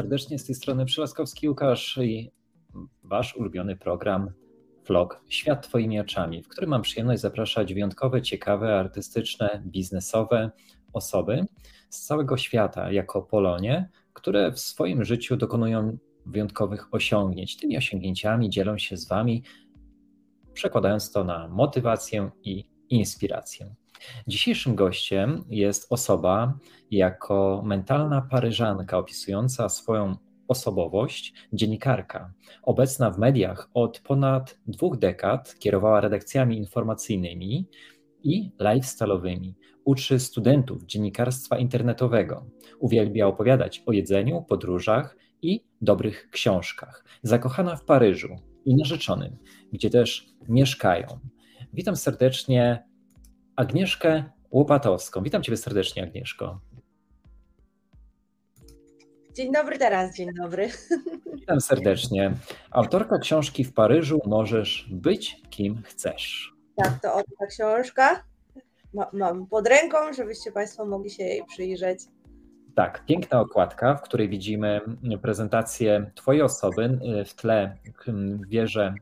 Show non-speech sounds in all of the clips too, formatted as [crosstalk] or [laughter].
Serdecznie z tej strony Przylaskowski Łukasz i wasz ulubiony program vlog Świat Twoimi oczami, w którym mam przyjemność zapraszać wyjątkowe, ciekawe, artystyczne, biznesowe osoby z całego świata jako Polonie, które w swoim życiu dokonują wyjątkowych osiągnięć. Tymi osiągnięciami dzielą się z Wami, przekładając to na motywację i inspirację. Dzisiejszym gościem jest osoba jako mentalna Paryżanka, opisująca swoją osobowość, dziennikarka. Obecna w mediach od ponad dwóch dekad, kierowała redakcjami informacyjnymi i lifestyle'owymi. Uczy studentów dziennikarstwa internetowego. Uwielbia opowiadać o jedzeniu, podróżach i dobrych książkach. Zakochana w Paryżu i narzeczonym, gdzie też mieszkają. Witam serdecznie Agnieszkę Łopatowską. Witam Ciebie serdecznie, Agnieszko. Dzień dobry teraz, dzień dobry. Witam serdecznie. Autorka książki W Paryżu możesz być kim chcesz. Tak, to ta książka. Mam pod ręką, żebyście Państwo mogli się jej przyjrzeć. Tak, piękna okładka, w której widzimy prezentację Twojej osoby w tle wieży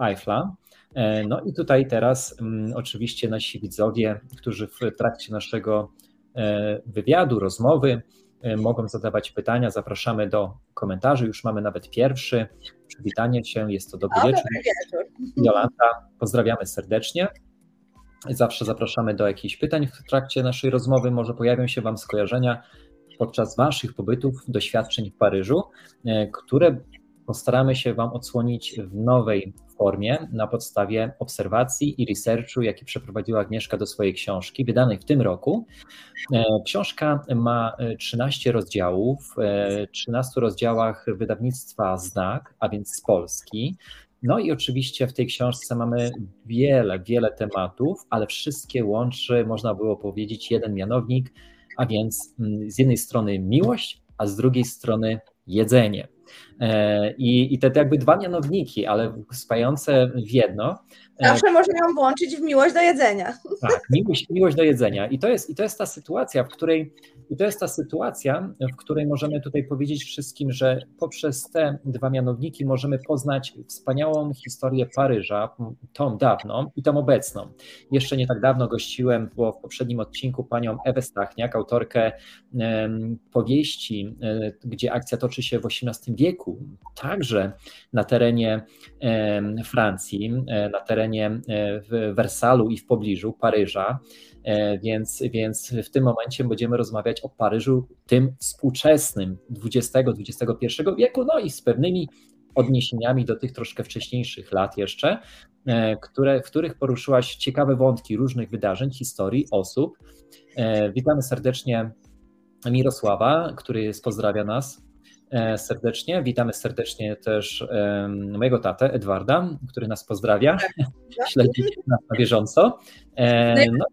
Eiffla. E, no i tutaj teraz mm, oczywiście nasi widzowie, którzy w trakcie naszego e, wywiadu, rozmowy e, mogą zadawać pytania. Zapraszamy do komentarzy. Już mamy nawet pierwszy. Przywitanie się, jest to dobry o, wieczór. Jolanta, pozdrawiamy serdecznie. Zawsze zapraszamy do jakichś pytań w trakcie naszej rozmowy. Może pojawią się Wam skojarzenia podczas Waszych pobytów, doświadczeń w Paryżu, które postaramy się Wam odsłonić w nowej formie na podstawie obserwacji i researchu, jaki przeprowadziła Agnieszka do swojej książki, wydanej w tym roku. E, książka ma 13 e, rozdziałów, w 13 rozdziałach wydawnictwa Znak, a więc z Polski. No i oczywiście w tej książce mamy wiele, wiele tematów, ale wszystkie łączy, można było powiedzieć, jeden mianownik, a więc mm, z jednej strony miłość, a z drugiej strony jedzenie. E, I, i te, te jakby dwa mianowniki, ale spające w jedno. Zawsze można ją włączyć w miłość do jedzenia. Tak, miłość, miłość do jedzenia. I to, jest, I to jest ta sytuacja, w której i to jest ta sytuacja, w której możemy tutaj powiedzieć wszystkim, że poprzez te dwa mianowniki możemy poznać wspaniałą historię Paryża, tą dawną i tą obecną. Jeszcze nie tak dawno gościłem było w poprzednim odcinku panią Ewę Stachniak, autorkę powieści, e, gdzie akcja toczy się w XVIII wieku, także na terenie Francji, e, na terenie e, w Wersalu i w pobliżu Paryża. Więc, więc w tym momencie będziemy rozmawiać o Paryżu tym współczesnym XX-XXI wieku, no i z pewnymi odniesieniami do tych troszkę wcześniejszych lat jeszcze, które, w których poruszyłaś ciekawe wątki różnych wydarzeń, historii, osób. Witamy serdecznie Mirosława, który pozdrawia nas e, serdecznie. Witamy serdecznie też mojego tatę Edwarda, który nas pozdrawia. Tak, [laughs] nas na bieżąco. E, no.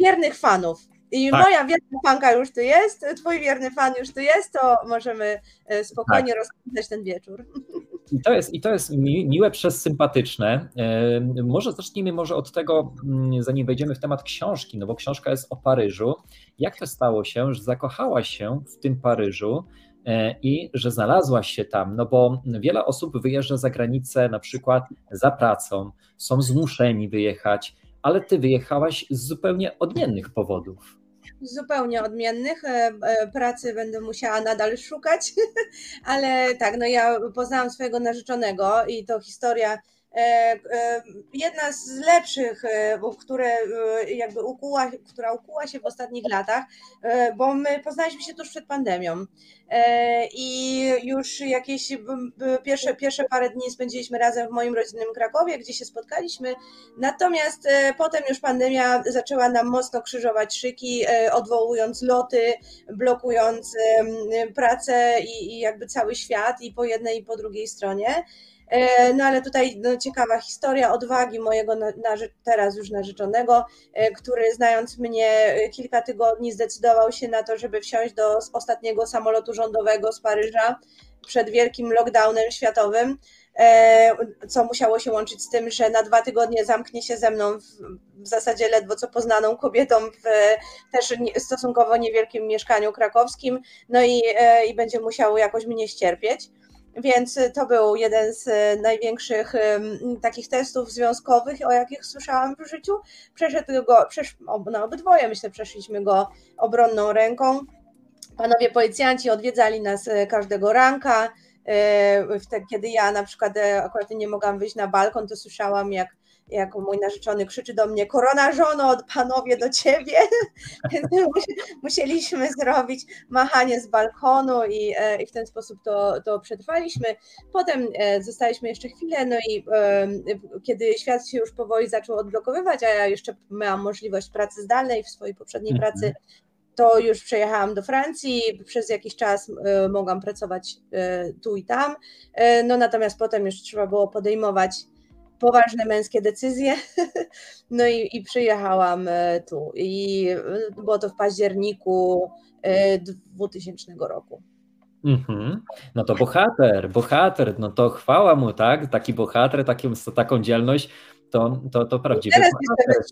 wiernych fanów. I tak. moja wierna fanka już tu jest, twój wierny fan już tu jest, to możemy e, spokojnie tak. ten wieczór. I to jest, i to jest mi, miłe przez sympatyczne. Może zacznijmy może od tego, mm, zanim wejdziemy w temat książki, no bo książka jest o Paryżu. Jak to stało się, że zakochałaś się w tym Paryżu e, i że znalazłaś się tam? No bo wiele osób wyjeżdża za granicę na przykład za pracą, są zmuszeni wyjechać, ale ty wyjechałaś z zupełnie odmiennych powodów zupełnie odmiennych. E, e, pracy będę musiała nadal szukać, [laughs] ale tak, no ja poznałam swojego narzeczonego i to historia E, e, jedna z lepszych, e, które jakby ukuła, która ukuła się w ostatnich latach, bo my poznaliśmy się tuż przed pandemią i już jakieś pierwsze, pierwsze parę dni spędziliśmy razem w moim rodzinnym Krakowie, gdzie się spotkaliśmy, natomiast potem już pandemia zaczęła nam mocno krzyżować szyki, odwołując loty, blokując pracę i, i jakby cały świat i po jednej i po drugiej stronie. E, no ale tutaj no, ciekawa historia odwagi mojego na, na, teraz już narzeczonego, e, który znając mnie e, kilka tygodni zdecydował się na to, żeby wsiąść do ostatniego samolotu rządowego z Paryża przed wielkim lockdownem światowym, co musiało się łączyć z tym, że na dwa tygodnie zamknie się ze mną w, w zasadzie ledwo co poznaną kobietą w też stosunkowo niewielkim mieszkaniu krakowskim, no i, i będzie musiało jakoś mnie ścierpieć. Więc to był jeden z największych takich testów związkowych, o jakich słyszałam w życiu. Przeszedł go, przesz, no obydwoje myślę, przeszliśmy go obronną ręką. Panowie policjanci odwiedzali nas e, każdego ranka. Kiedy ja na przykład akurat nie mogłam wyjść na balkon, to słyszałam, jak jak mój narzeczony krzyczy do mnie, korona żono, od panowie do ciebie, [laughs] musieliśmy zrobić machanie z balkonu i, e, i w ten sposób to, to przetrwaliśmy. Potem e, zostaliśmy jeszcze chwilę, no i e, kiedy świat się już powoli zaczął odblokowywać, a ja jeszcze miałam możliwość pracy zdalnej w swojej poprzedniej mhm. pracy, to już przejechałam do Francji, przez jakiś czas mogłam pracować tu i tam, no natomiast potem już trzeba było podejmować poważne męskie decyzje. [laughs] No i, i przyjechałam e, tu. I e, było to w październiku 2000 e, roku. Mm-hmm. No to bohater, bohater, no to chwała mu, tak? Taki bohater, taką, taką dzielność, to, to, to prawdziwy Teraz bohater.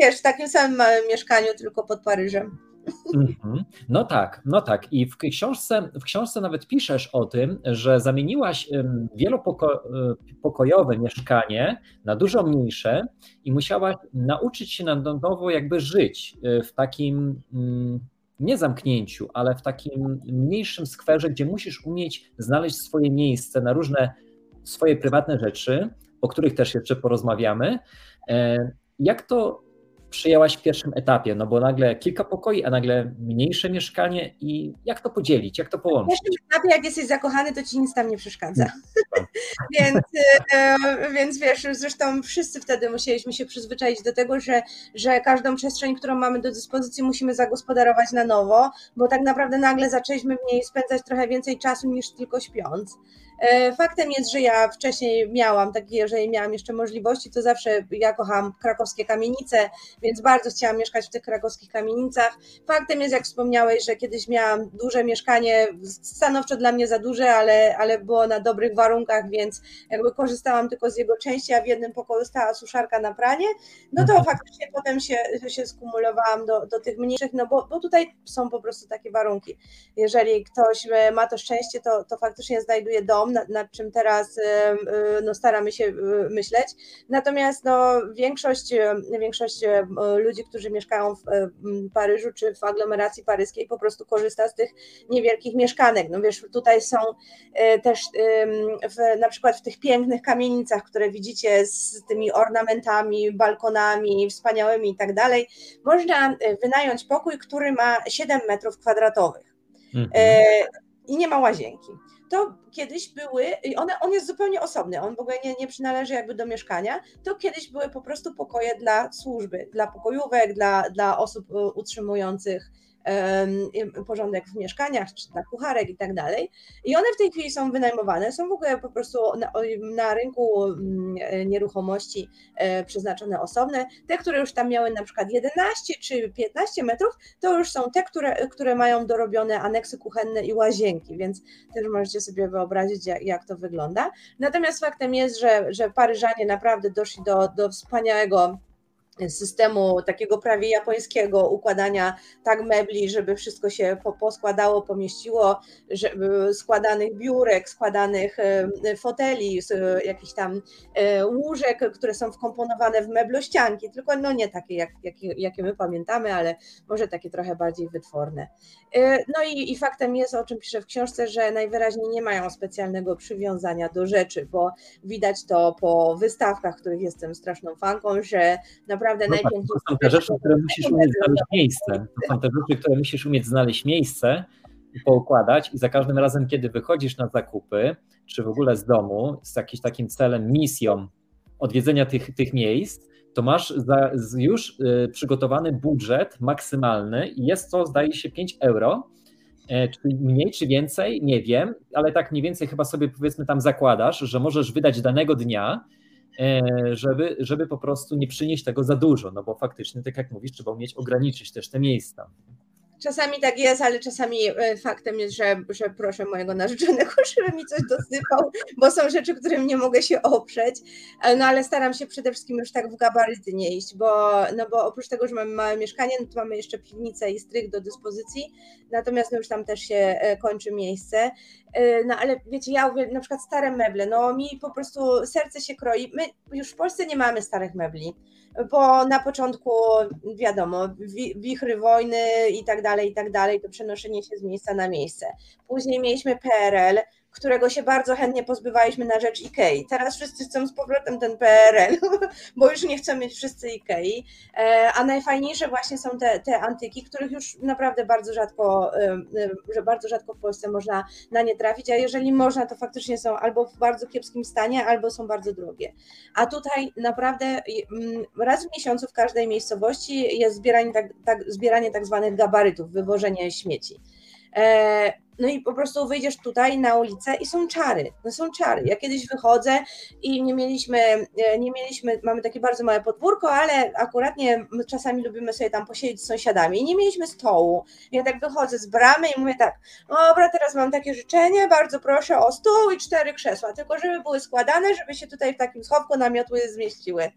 Wiesz, w takim samym małym mieszkaniu, tylko pod Paryżem. Mm-hmm. No tak, no tak. I w książce, w książce nawet piszesz o tym, że zamieniłaś wielopokojowe mieszkanie na dużo mniejsze i musiałaś nauczyć się na nowo jakby żyć y, w takim mm, nie zamknięciu, ale w takim mniejszym skwerze, gdzie musisz umieć znaleźć swoje miejsce na różne swoje prywatne rzeczy, o których też jeszcze porozmawiamy. E, jak to przyjęłaś w pierwszym etapie? No bo nagle kilka pokoi, a nagle mniejsze mieszkanie i jak to podzielić, jak to połączyć? W pierwszym etapie, jak jesteś zakochany, to ci nic tam nie przeszkadza. [laughs] więc, e, więc wiesz, zresztą wszyscy wtedy musieliśmy się przyzwyczaić do tego, że, że każdą przestrzeń, którą mamy do dyspozycji, musimy zagospodarować na nowo, bo tak naprawdę nagle zaczęliśmy w niej spędzać trochę więcej czasu niż tylko śpiąc. E, faktem jest, że ja wcześniej miałam takie, jeżeli miałam jeszcze możliwości, to zawsze ja kocham krakowskie kamienice, więc bardzo chciałam mieszkać w tych krakowskich kamienicach. Faktem jest, jak wspomniałeś, że kiedyś miałam duże mieszkanie, stanowczo dla mnie za duże, ale, ale było na dobrych warunkach, więc jakby korzystałam tylko z jego części, a w jednym pokoju stała suszarka na pranie, no to mhm. faktycznie potem się, się skumulowałam do, do tych mniejszych, no bo, bo tutaj są po prostu takie warunki. Jeżeli ktoś ma to szczęście, to, to faktycznie znajduje dom, nad, nad czym teraz no, staramy się myśleć. Natomiast no, większość, większość ludzi, którzy mieszkają w Paryżu czy w aglomeracji paryskiej, po prostu korzysta z tych niewielkich mieszkanek. No wiesz, tutaj są e, też w, na przykład w tych pięknych kamienicach, które widzicie z tymi ornamentami, balkonami wspaniałymi i tak dalej, można e, wynająć pokój, który ma 7 metrów kwadratowych. Mhm. E, I nie ma łazienki to kiedyś były, one, on jest zupełnie osobny, on w ogóle nie, nie przynależy jakby do mieszkania, to kiedyś były po prostu pokoje dla służby, dla pokojówek, dla, dla osób e, utrzymujących porządek w mieszkaniach, czy dla kucharek i tak dalej. I one w tej chwili są wynajmowane, są w ogóle po prostu na, na rynku mm, nieruchomości e, przeznaczone osobne. Te, które już tam miały na przykład 11 czy 15 metrów, to już są te, które, które mają dorobione aneksy kuchenne i łazienki, więc też możecie sobie wyobrazić, jak, jak to wygląda. Natomiast faktem jest, że, że Paryżanie naprawdę doszli do, do wspaniałego systemu takiego prawie japońskiego układania tak mebli, żeby wszystko się poskładało, pomieściło, żeby składanych biurek, składanych foteli, jakichś tam e, łóżek, które są wkomponowane w meblościanki, tylko no nie takie, jak, jakie, jakie my pamiętamy, ale może takie trochę bardziej wytworne. E, no i, i faktem jest, o czym piszę w książce, że najwyraźniej nie mają specjalnego przywiązania do rzeczy, bo widać to po wystawkach, których jestem straszną fanką, że naprawdę naprawdę no. Tak, to są te rzeczy, które musisz umieć znaleźć miejsce. To są te rzeczy, które musisz umieć znaleźć miejsce i poukładać i za każdym razem, kiedy wychodzisz na zakupy, czy w ogóle z domu z jakimś takim celem, misją odwiedzenia tych, tych miejsc, to masz za, już y, przygotowany budżet maksymalny i jest to, zdaje się, 5 euro, y, czy mniej, czy więcej, nie wiem, ale tak mniej więcej chyba sobie powiedzmy tam zakładasz, że możesz wydać danego dnia E, żeby, żeby po prostu nie przynieść tego za dużo, no bo faktycznie, tak jak mówisz, trzeba umieć ograniczyć też te miejsca. Czasami tak jest, ale czasami e, faktem jest, że, że proszę mojego narzeczonego, [laughs] żeby mi coś dosypał, bo są rzeczy, którym nie mogę się oprzeć. E, no ale staram się przede wszystkim już tak w gabaryty nie iść, bo, no bo oprócz tego, że mamy małe mieszkanie, no to mamy jeszcze piwnicę i strych do dyspozycji, natomiast no już tam też się e, kończy miejsce. No ale wiecie, ja na przykład stare meble, no mi po prostu serce się kroi. My już w Polsce nie mamy starych mebli bo na początku wiadomo, wichry wojny i tak dalej, i tak dalej, to przenoszenie się z miejsca na miejsce. Później mieliśmy PRL, którego się bardzo chętnie pozbywaliśmy na rzecz Ikei. Teraz wszyscy chcą z powrotem ten PRL, [laughs] bo już nie chcą mieć wszyscy Ikei, e, a najfajniejsze właśnie są te, te antyki, których już naprawdę bardzo rzadko, e, e, że bardzo rzadko w Polsce można na nie trafić, a jeżeli można, to faktycznie są albo w bardzo kiepskim stanie, albo są bardzo drogie. A tutaj naprawdę mm, raz w miesiącu w każdej miejscowości jest zbieranie tak, tak, zbieranie tak zwanych gabarytów, wywożenie śmieci. No i po prostu wyjdziesz tutaj na ulicę i są czary. No są czary. Ja kiedyś wychodzę i nie mieliśmy, e, nie mieliśmy, mamy takie bardzo małe podwórko, ale akuratnie czasami lubimy sobie tam posiedzieć z sąsiadami i nie mieliśmy stołu. Ja tak wychodzę z bramy i mówię tak, dobra, teraz mam takie życzenie, bardzo proszę o stół i cztery krzesła, tylko żeby były składane, żeby się tutaj w takim schowku namiotły zmieściły.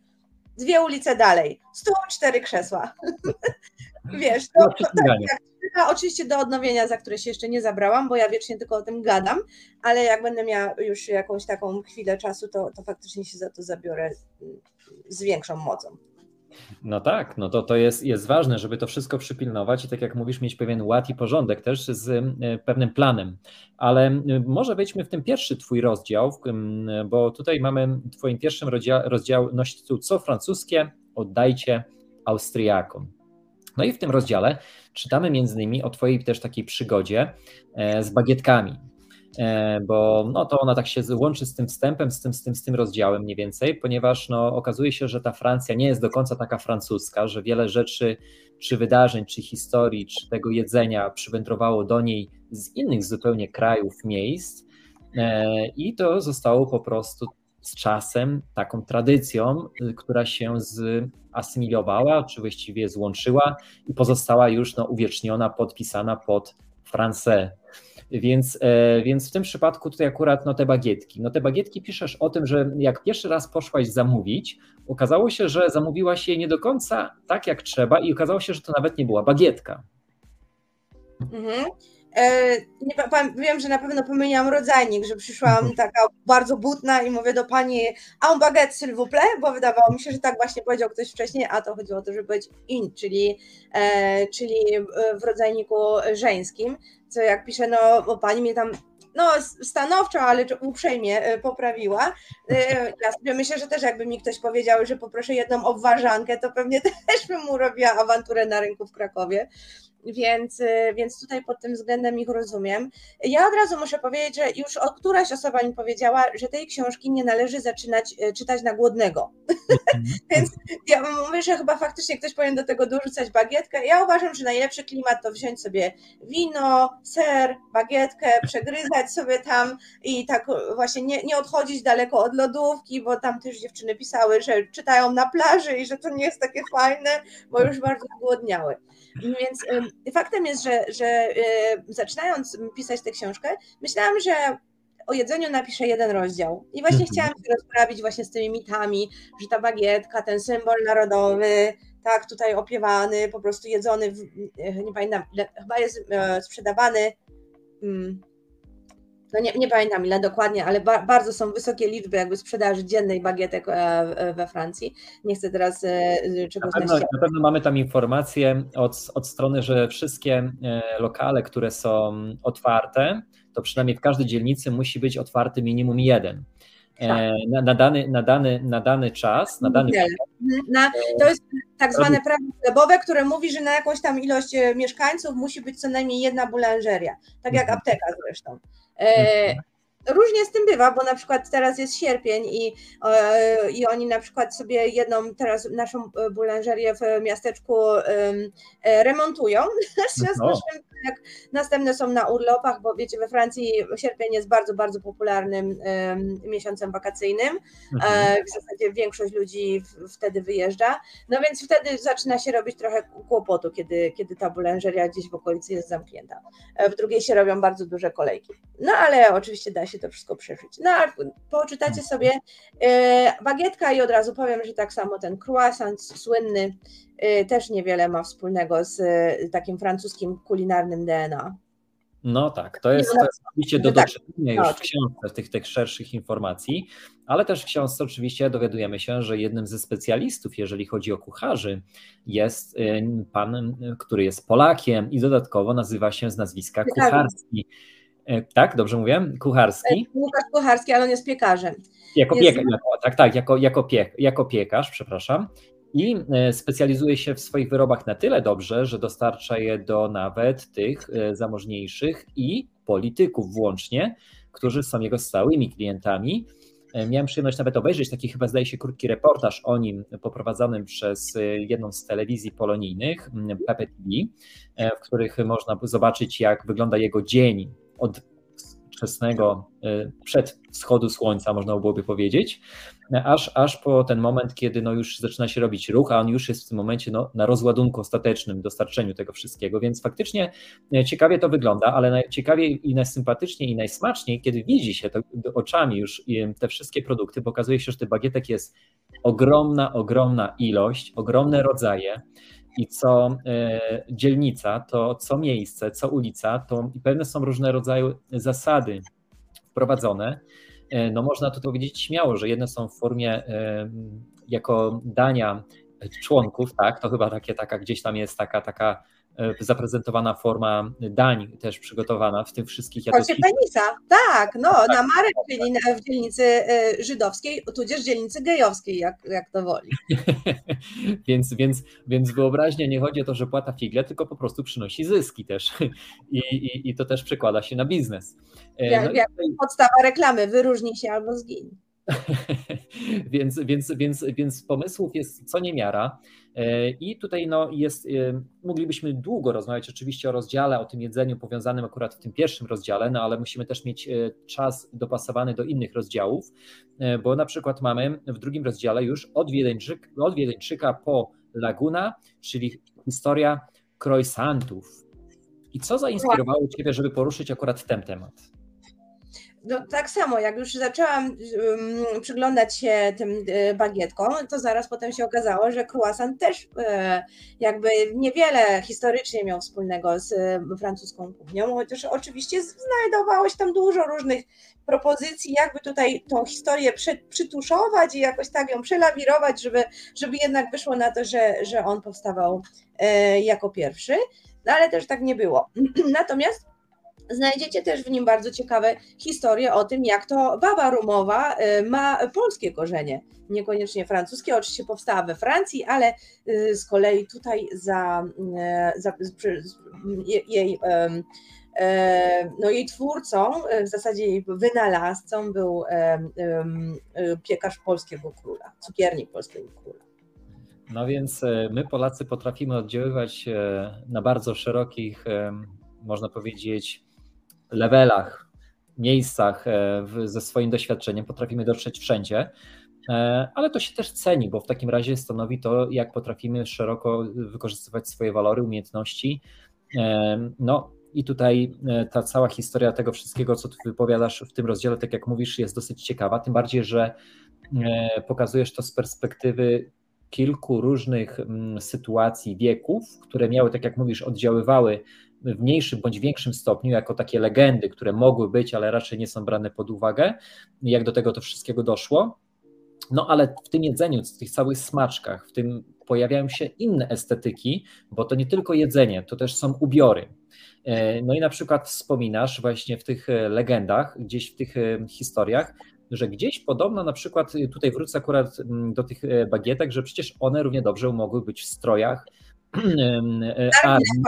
Dwie ulice dalej, stół, cztery krzesła. [laughs] Wiesz, to, to, tak, tak, oczywiście do odnowienia, za które się jeszcze nie zabrałam, bo ja wiecznie tylko o tym gadam, ale jak będę miała już jakąś taką chwilę czasu, to, to faktycznie się za to zabiorę z większą mocą. No tak, no to, to jest, jest ważne, żeby to wszystko przypilnować i tak jak mówisz, mieć pewien ład i porządek też z e, pewnym planem. Ale może wejdźmy w ten pierwszy Twój rozdział, bo tutaj mamy w Twoim pierwszym rozdział, rozdział nosi Co francuskie oddajcie Austriakom. No i w tym rozdziale czytamy między innymi o Twojej też takiej przygodzie e, z bagietkami, e, bo no to ona tak się łączy z tym wstępem, z tym, z tym, z tym rozdziałem mniej więcej, ponieważ no, okazuje się, że ta Francja nie jest do końca taka francuska, że wiele rzeczy, czy wydarzeń, czy historii, czy tego jedzenia przywędrowało do niej z innych zupełnie krajów, miejsc e, i to zostało po prostu z czasem taką tradycją, y, która się zasymilowała, czy właściwie złączyła i pozostała już no, uwieczniona, podpisana pod Francais. Więc, e, więc w tym przypadku tutaj akurat no, te bagietki. No te bagietki piszesz o tym, że jak pierwszy raz poszłaś zamówić, okazało się, że zamówiłaś je nie do końca tak jak trzeba i okazało się, że to nawet nie była bagietka. Mhm. E, nie, wiem, że na pewno pomyliłam rodzajnik, że przyszłam mhm. taka bardzo butna i mówię do pani un baguette s'il vous plaît, bo wydawało mi się, że tak właśnie powiedział ktoś wcześniej, a to chodziło o to, żeby być in, czyli, e, czyli w rodzajniku żeńskim, co jak piszę, no bo pani mnie tam no stanowczo, ale uprzejmie e, poprawiła. Ja sobie myślę, że też jakby mi ktoś powiedział, że poproszę jedną obwarzankę, to pewnie [laughs] też bym mu robiła awanturę na rynku w Krakowie więc, y, więc tutaj pod tym względem ich rozumiem. Ja od razu muszę powiedzieć, że już od któraś osoba mi powiedziała, że tej książki nie należy zaczynać y, czytać na głodnego. Mhm. [laughs] więc ja mówię, że chyba faktycznie ktoś powinien do tego dorzucać bagietkę. Ja uważam, że najlepszy klimat to wziąć sobie wino, ser, bagietkę, przegryzać sobie tam i tak właśnie nie, nie odchodzić daleko od lodówki, bo tam też dziewczyny pisały, że czytają na plaży i że to nie jest takie fajne, bo już bardzo głodniały. Więc faktem jest, że, że zaczynając pisać tę książkę, myślałam, że o jedzeniu napiszę jeden rozdział. I właśnie mhm. chciałam się rozprawić właśnie z tymi mitami, że ta bagietka, ten symbol narodowy, tak, tutaj opiewany, po prostu jedzony, w, nie pamiętam, chyba jest e, sprzedawany mm, no nie, nie pamiętam ile dokładnie, ale ba, bardzo są wysokie liczby jakby sprzedaży dziennej bagietek e, we Francji. Nie chcę teraz e, czegoś na pewno, na pewno mamy tam informację od, od strony, że wszystkie e, lokale, które są otwarte, to przynajmniej w każdej dzielnicy musi być otwarty minimum jeden. Tak. Na, na, dany, na, dany, na dany czas, na dany na, To jest tak zwane prawo chlebowe, które mówi, że na jakąś tam ilość mieszkańców musi być co najmniej jedna bulanżeria, tak jak mhm. apteka zresztą. E, różnie z tym bywa, bo na przykład teraz jest sierpień i, e, i oni na przykład sobie jedną teraz naszą bulanżerię w miasteczku remontują. W związku z czym następne są na urlopach, bo wiecie, we Francji sierpień jest bardzo, bardzo popularnym miesiącem wakacyjnym. Mhm. W zasadzie większość ludzi wtedy wyjeżdża. No więc wtedy zaczyna się robić trochę kłopotu, kiedy, kiedy ta bulanżeria gdzieś w okolicy jest zamknięta. W drugiej się robią bardzo duże kolejki. No ale oczywiście da się to wszystko przeżyć. No a poczytacie mhm. sobie e, bagietka i od razu powiem, że tak samo ten croissant słynny e, też niewiele ma wspólnego z e, takim francuskim kulinarnym DNA. No tak, to jest, to jest oczywiście do tak, doczytania już tak. w książce tych, tych szerszych informacji, ale też w książce oczywiście dowiadujemy się, że jednym ze specjalistów, jeżeli chodzi o kucharzy, jest pan, który jest Polakiem i dodatkowo nazywa się z nazwiska Kucharski. E, tak, dobrze mówię? Kucharski. E, Łukasz Kucharski, ale on jest piekarzem. Jako jest... piekarz, tak, tak, jako, jako, pie, jako piekarz, przepraszam. I e, specjalizuje się w swoich wyrobach na tyle dobrze, że dostarcza je do nawet tych zamożniejszych i polityków włącznie, którzy są jego stałymi klientami. Miałem przyjemność nawet obejrzeć taki chyba zdaje się krótki reportaż o nim poprowadzonym przez jedną z telewizji polonijnych, Pepe TV, w których można zobaczyć jak wygląda jego dzień od wczesnego, y, przed wschodu słońca, można byłoby powiedzieć, aż, aż po ten moment, kiedy no już zaczyna się robić ruch, a on już jest w tym momencie no, na rozładunku ostatecznym, dostarczeniu tego wszystkiego, więc faktycznie e, ciekawie to wygląda, ale najciekawiej i najsympatyczniej i najsmaczniej, kiedy widzi się to oczami już te wszystkie produkty, bo okazuje się, że tych bagietek jest ogromna, ogromna ilość, ogromne rodzaje, i co e, dzielnica, to co miejsce, co ulica, to i pewne są różne rodzaje zasady wprowadzone. E, no można tu powiedzieć śmiało, że jedne są w formie e, jako dania członków, tak, to chyba takie, taka gdzieś tam jest taka, taka zaprezentowana forma dań też przygotowana w tym wszystkich jadowskich. penisa, tak, no tak. na Marek, czyli w dzielnicy e, żydowskiej, tudzież dzielnicy gejowskiej, jak, jak to woli. [laughs] więc, więc, więc wyobraźnia nie chodzi o to, że płata figle, tylko po prostu przynosi zyski też i, i, i to też przekłada się na biznes. E, jak, no jak podstawa reklamy, wyróżnij się albo zgiń. [laughs] więc, więc, więc, więc pomysłów jest co niemiara. E, I tutaj no jest, e, moglibyśmy długo rozmawiać oczywiście o rozdziale, o tym jedzeniu powiązanym akurat w tym pierwszym rozdziale, no ale musimy też mieć e, czas dopasowany do innych rozdziałów, bo na przykład mamy w drugim rozdziale już od, Wiedeńczyk, od Wiedeńczyka po Laguna, czyli historia croissantów. I co zainspirowało Ciebie, żeby poruszyć akurat ten temat? No, tak samo, jak już zaczęłam um, przyglądać się tym y, bagietkom, to zaraz potem się okazało, że croissant też y, jakby niewiele historycznie miał wspólnego z y, francuską kuchnią, chociaż oczywiście znajdowało się tam dużo różnych propozycji, jakby tutaj tą historię przy, przytuszować i jakoś tak ją przelawirować, żeby, żeby jednak wyszło na to, że, że on powstawał jako pierwszy, no ale też tak nie było. [clears throat] Natomiast Znajdziecie też w nim bardzo ciekawe historie o tym, jak to baba rumowa y, ma polskie korzenie, niekoniecznie francuskie. Oczywiście powstała we Francji, ale y, z kolei tutaj za, y, za jej, no jej twórcą, w zasadzie jej wynalazcą był piekarz polskiego króla, cukiernik polskiego króla. No więc my Polacy potrafimy oddziaływać na bardzo szerokich, można powiedzieć, levelach, miejscach e, ze swoim doświadczeniem potrafimy dotrzeć wszędzie, e, ale to się też ceni, bo w takim razie stanowi to, jak potrafimy szeroko wykorzystywać swoje walory, umiejętności. E, no i tutaj ta cała historia tego wszystkiego, co tu wypowiadasz w tym rozdziale, tak jak mówisz, jest dosyć ciekawa, tym bardziej, że pokazujesz to z perspektywy kilku różnych mm, sytuacji, wieków, które miały, tak jak mówisz, oddziaływały w mniejszym bądź większym stopniu jako takie legendy, które mogły być, ale raczej nie są brane pod uwagę, jak do tego to wszystkiego doszło. No ale w tym jedzeniu, w tych całych smaczkach, w tym pojawiają się inne estetyki, bo to nie tylko jedzenie, to też są ubiory. E, no i na przykład wspominasz właśnie w tych e, legendach, gdzieś w tych e, historiach, że gdzieś podobno na przykład, tutaj wrócę akurat mm, do tych bagietek, że przecież one równie dobrze mogły być w strojach [clears throat] armii,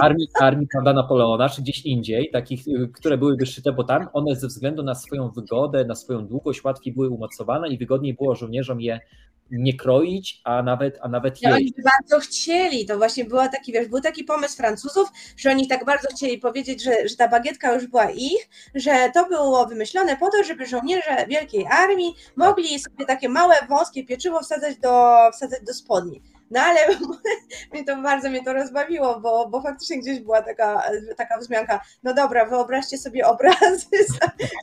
armii, armii prawda, Napoleona, czy gdzieś indziej, takich, które byłyby szyte, bo tam one ze względu na swoją wygodę, na swoją długość łatwiej były umocowane i wygodniej było żołnierzom je nie kroić, a nawet, a nawet jeść. Oni bardzo chcieli, to właśnie była taki, wiesz, był taki pomysł Francuzów, że oni tak bardzo chcieli powiedzieć, że, że ta bagietka już była ich, że to było wymyślone po to, żeby żołnierze wielkiej armii mogli sobie takie małe, wąskie pieczywo wsadzać do, wsadzać do spodni. No ale [laughs] mnie to bardzo mnie to rozbawiło, bo, bo faktycznie gdzieś była taka, taka wzmianka. No dobra, wyobraźcie sobie obrazy [laughs] z,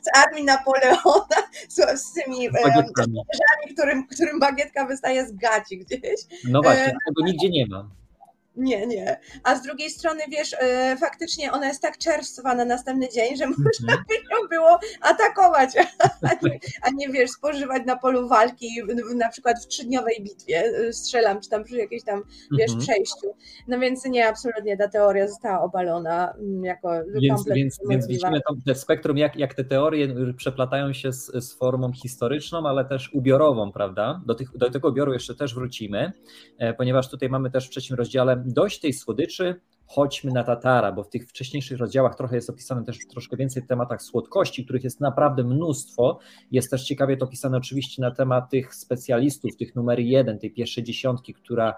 z armii Napoleona z, z tymi żołnierzami, którym, którym bagietka wystaje z gaci gdzieś. No właśnie, e, tego nigdzie nie ma. Nie, nie. A z drugiej strony, wiesz, e, faktycznie ona jest tak czerstwa na następny dzień, że można mhm. [laughs] by ją było atakować, [laughs] a nie, a nie, wiesz, spożywać na polu walki, na przykład w trzydniowej bitwie, e, strzelam, czy tam przy jakiejś tam, wiesz, mhm. przejściu. No więc nie, absolutnie ta teoria została obalona mm, jako więc, więc, więc widzimy to spektrum, jak, jak te teorie przeplatają się z, z formą historyczną, ale też ubiorową, prawda? Do, tych, do tego ubioru jeszcze też wrócimy, e, ponieważ tutaj mamy też w trzecim rozdziale dość tej słodyczy, chodźmy na Tatara, bo w tych wcześniejszych rozdziałach trochę jest opisane też troszkę więcej w tematach słodkości, których jest naprawdę mnóstwo. Jest też ciekawie to opisane oczywiście na temat tych specjalistów, tych numer jeden, tej pierwszej dziesiątki, która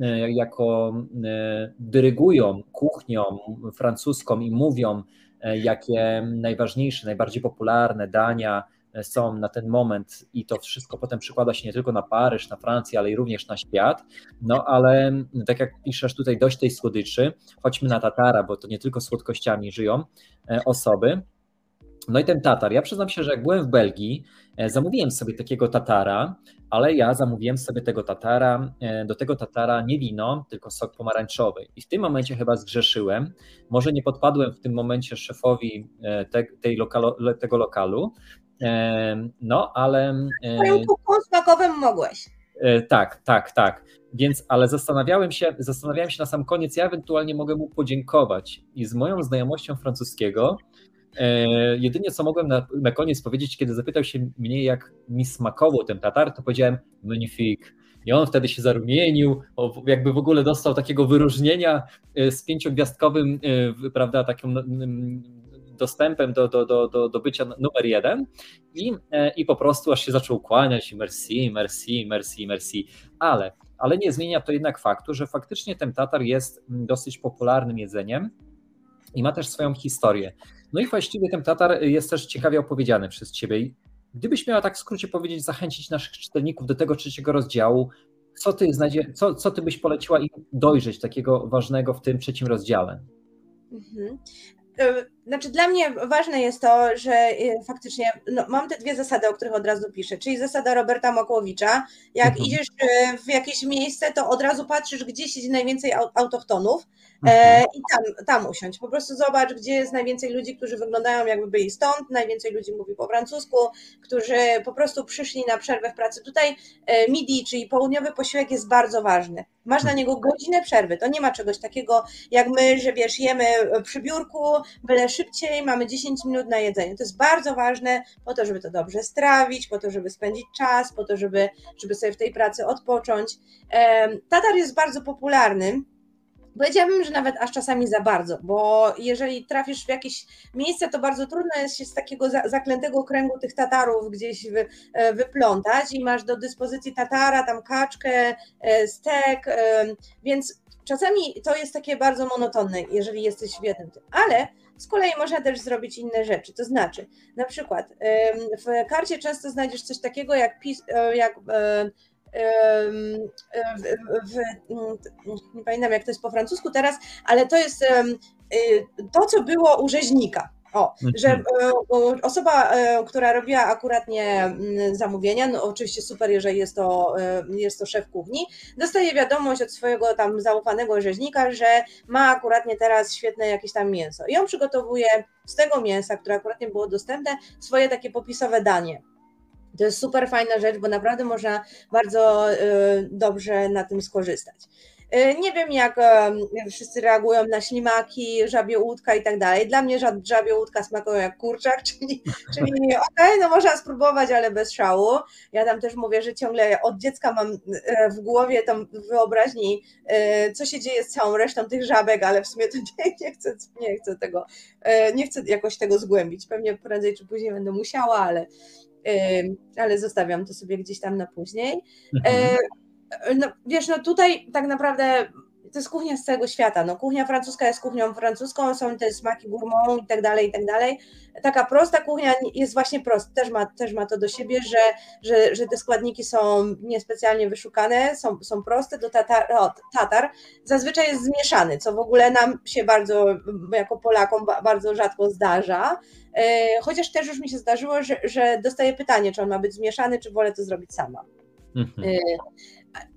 e, jako e, dyrygują kuchnią francuską i mówią, e, jakie najważniejsze, najbardziej popularne dania są na ten moment i to wszystko potem przykłada się nie tylko na Paryż, na Francję, ale i również na świat. No ale tak jak piszesz tutaj, dość tej słodyczy, chodźmy na Tatara, bo to nie tylko słodkościami żyją e, osoby. No i ten tatar, ja przyznam się, że jak byłem w Belgii, e, zamówiłem sobie takiego tatara, ale ja zamówiłem sobie tego tatara, e, do tego tatara nie wino, tylko sok pomarańczowy. I w tym momencie chyba zgrzeszyłem. Może nie podpadłem w tym momencie szefowi te, tej lokalo, tego lokalu, no, ale. Twoim kubką smakowym mogłeś. E, tak, tak, tak. Więc, ale zastanawiałem się, zastanawiałem się na sam koniec, ja ewentualnie mogę mu podziękować. I z moją znajomością francuskiego, e, jedynie co mogłem na, na koniec powiedzieć, kiedy zapytał się mnie, jak mi smakował ten tatar, to powiedziałem magnifique. I on wtedy się zarumienił, jakby w ogóle dostał takiego wyróżnienia e, z pięciogwiazdkowym, prawda, taką dostępem do, do, do, do, do bycia numer jeden i, e, i po prostu aż się zaczął kłaniać i merci, merci, merci, merci, ale, ale nie zmienia to jednak faktu, że faktycznie ten tatar jest dosyć popularnym jedzeniem i ma też swoją historię. No i właściwie ten tatar jest też ciekawie opowiedziany przez ciebie. Gdybyś miała tak w skrócie powiedzieć, zachęcić naszych czytelników do tego trzeciego rozdziału, co ty, znajdzie, co, co ty byś poleciła im dojrzeć takiego ważnego w tym trzecim rozdziale? Mhm. E, znaczy dla mnie ważne jest to, że e, faktycznie no, mam te dwie zasady, o których od razu piszę, czyli zasada Roberta Mokłowicza, jak mhm. idziesz e, w jakieś miejsce, to od razu patrzysz, gdzie siedzi najwięcej autochtonów mhm. i tam, tam usiądź. Po prostu zobacz, gdzie jest najwięcej ludzi, którzy wyglądają jakby byli stąd, najwięcej ludzi mówi po francusku, którzy po prostu przyszli na przerwę w pracy. Tutaj midi, czyli południowy posiłek jest bardzo ważny. Masz na niego godzinę przerwy. To nie ma czegoś takiego jak my, że wiesz, jemy przy biurku, byle szybciej, mamy 10 minut na jedzenie. To jest bardzo ważne po to, żeby to dobrze strawić, po to, żeby spędzić czas, po to, żeby, żeby sobie w tej pracy odpocząć. Tatar jest bardzo popularny. Powiedziałabym, że nawet aż czasami za bardzo, bo jeżeli trafisz w jakieś miejsce, to bardzo trudno jest się z takiego zaklętego kręgu tych Tatarów gdzieś wy, e, wyplątać i masz do dyspozycji Tatara, tam kaczkę, e, stek, więc czasami to jest takie bardzo monotonne, jeżeli jesteś w jednym tym, ale z kolei można też zrobić inne rzeczy, to znaczy na przykład w karcie często znajdziesz coś takiego jak, e, jak w, w, nie pamiętam jak to jest po francusku teraz, ale to jest y, to, co było u rzeźnika. O, że mhm. e, osoba, e, która robiła akuratnie mm, zamówienia, no oczywiście super, jeżeli jest to, e, jest to szef kuchni, dostaje wiadomość od swojego tam zaufanego rzeźnika, że ma akuratnie teraz świetne jakieś tam mięso. I on przygotowuje z tego mięsa, które akuratnie było dostępne, swoje takie popisowe danie. To jest super fajna rzecz, bo naprawdę można bardzo dobrze na tym skorzystać. Nie wiem, jak wszyscy reagują na ślimaki, żabie łódka i tak dalej. Dla mnie żabie łódka smakują jak kurczak, [laughs] czyli, czyli okej, okay, no można spróbować, ale bez szału. Ja tam też mówię, że ciągle od dziecka mam w głowie tam wyobraźni, co się dzieje z całą resztą tych żabek, ale w sumie to nie, nie, chcę, nie chcę tego, nie chcę jakoś tego zgłębić. Pewnie prędzej czy później będę musiała, ale, ale zostawiam to sobie gdzieś tam na później. Mhm. No, wiesz, no tutaj tak naprawdę to jest kuchnia z całego świata. No, kuchnia francuska jest kuchnią francuską, są te smaki gourmand i tak dalej, i tak dalej. Taka prosta kuchnia jest właśnie prosta, też ma, też ma to do siebie, że, że, że te składniki są niespecjalnie wyszukane, są, są proste, do tatar, o, tatar zazwyczaj jest zmieszany, co w ogóle nam się bardzo, jako Polakom, bardzo rzadko zdarza. E, chociaż też już mi się zdarzyło, że, że dostaję pytanie, czy on ma być zmieszany, czy wolę to zrobić sama. Mhm. E,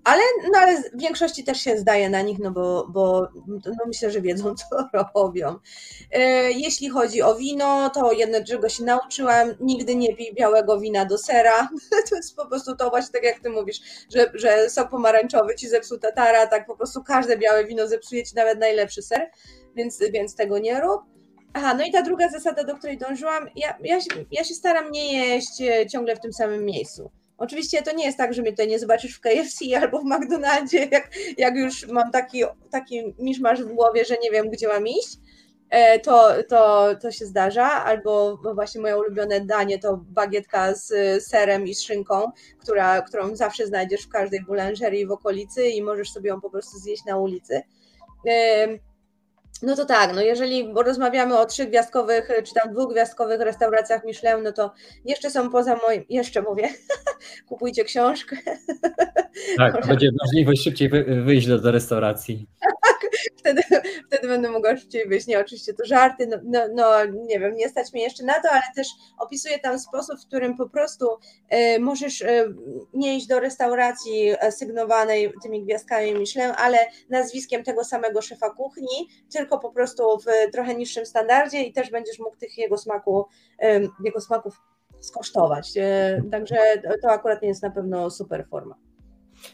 ale, no ale w większości też się zdaje na nich, no bo, bo no myślę, że wiedzą, [laughs] co robią. E, jeśli chodzi o wino, to jedno, czego się nauczyłam, nigdy nie pij białego wina do sera. [laughs] To jest po prostu to właśnie tak jak ty mówisz, że, że sok pomarańczowy ci zepsuł tatara, tak po prostu każde białe wino zepsuje ci nawet najlepszy ser, więc, więc tego nie rób. Aha, no i ta druga zasada, do której dążyłam, ja, ja, ja się staram nie jeść e, ciągle w tym samym miejscu. Oczywiście to nie jest tak, że mnie tutaj nie zobaczysz w KFC albo w McDonaldzie, [laughs] jak, jak już mam taki, taki miszmasz w głowie, że nie wiem, gdzie mam iść, e, to, to, to się zdarza, albo właśnie moje ulubione danie to bagietka z serem i z szynką, która, którą zawsze znajdziesz w każdej boulangerii w okolicy i możesz sobie ją po prostu zjeść na ulicy. No to tak, no jeżeli rozmawiamy o trzygwiazdkowych czy tam dwugwiazdkowych restauracjach Michelin, no to jeszcze są poza moim, jeszcze mówię, [laughs] kupujcie książkę. Tak, [laughs] będzie możliwość szybciej wyjść do, do restauracji. [laughs] Wtedy, [laughs] wtedy będę mogła szybciej wyjść. Nie, oczywiście to żarty, no, no, no, nie wiem, nie stać mnie jeszcze na to, ale też opisuję tam sposób, w którym po prostu y, możesz y, nie iść do restauracji sygnowanej tymi gwiazdkami Michelin, ale nazwiskiem tego samego szefa kuchni, tylko po prostu w trochę niższym standardzie i też będziesz mógł tych jego smaku, y, jego smaków skosztować. Także to akurat nie jest na pewno super forma.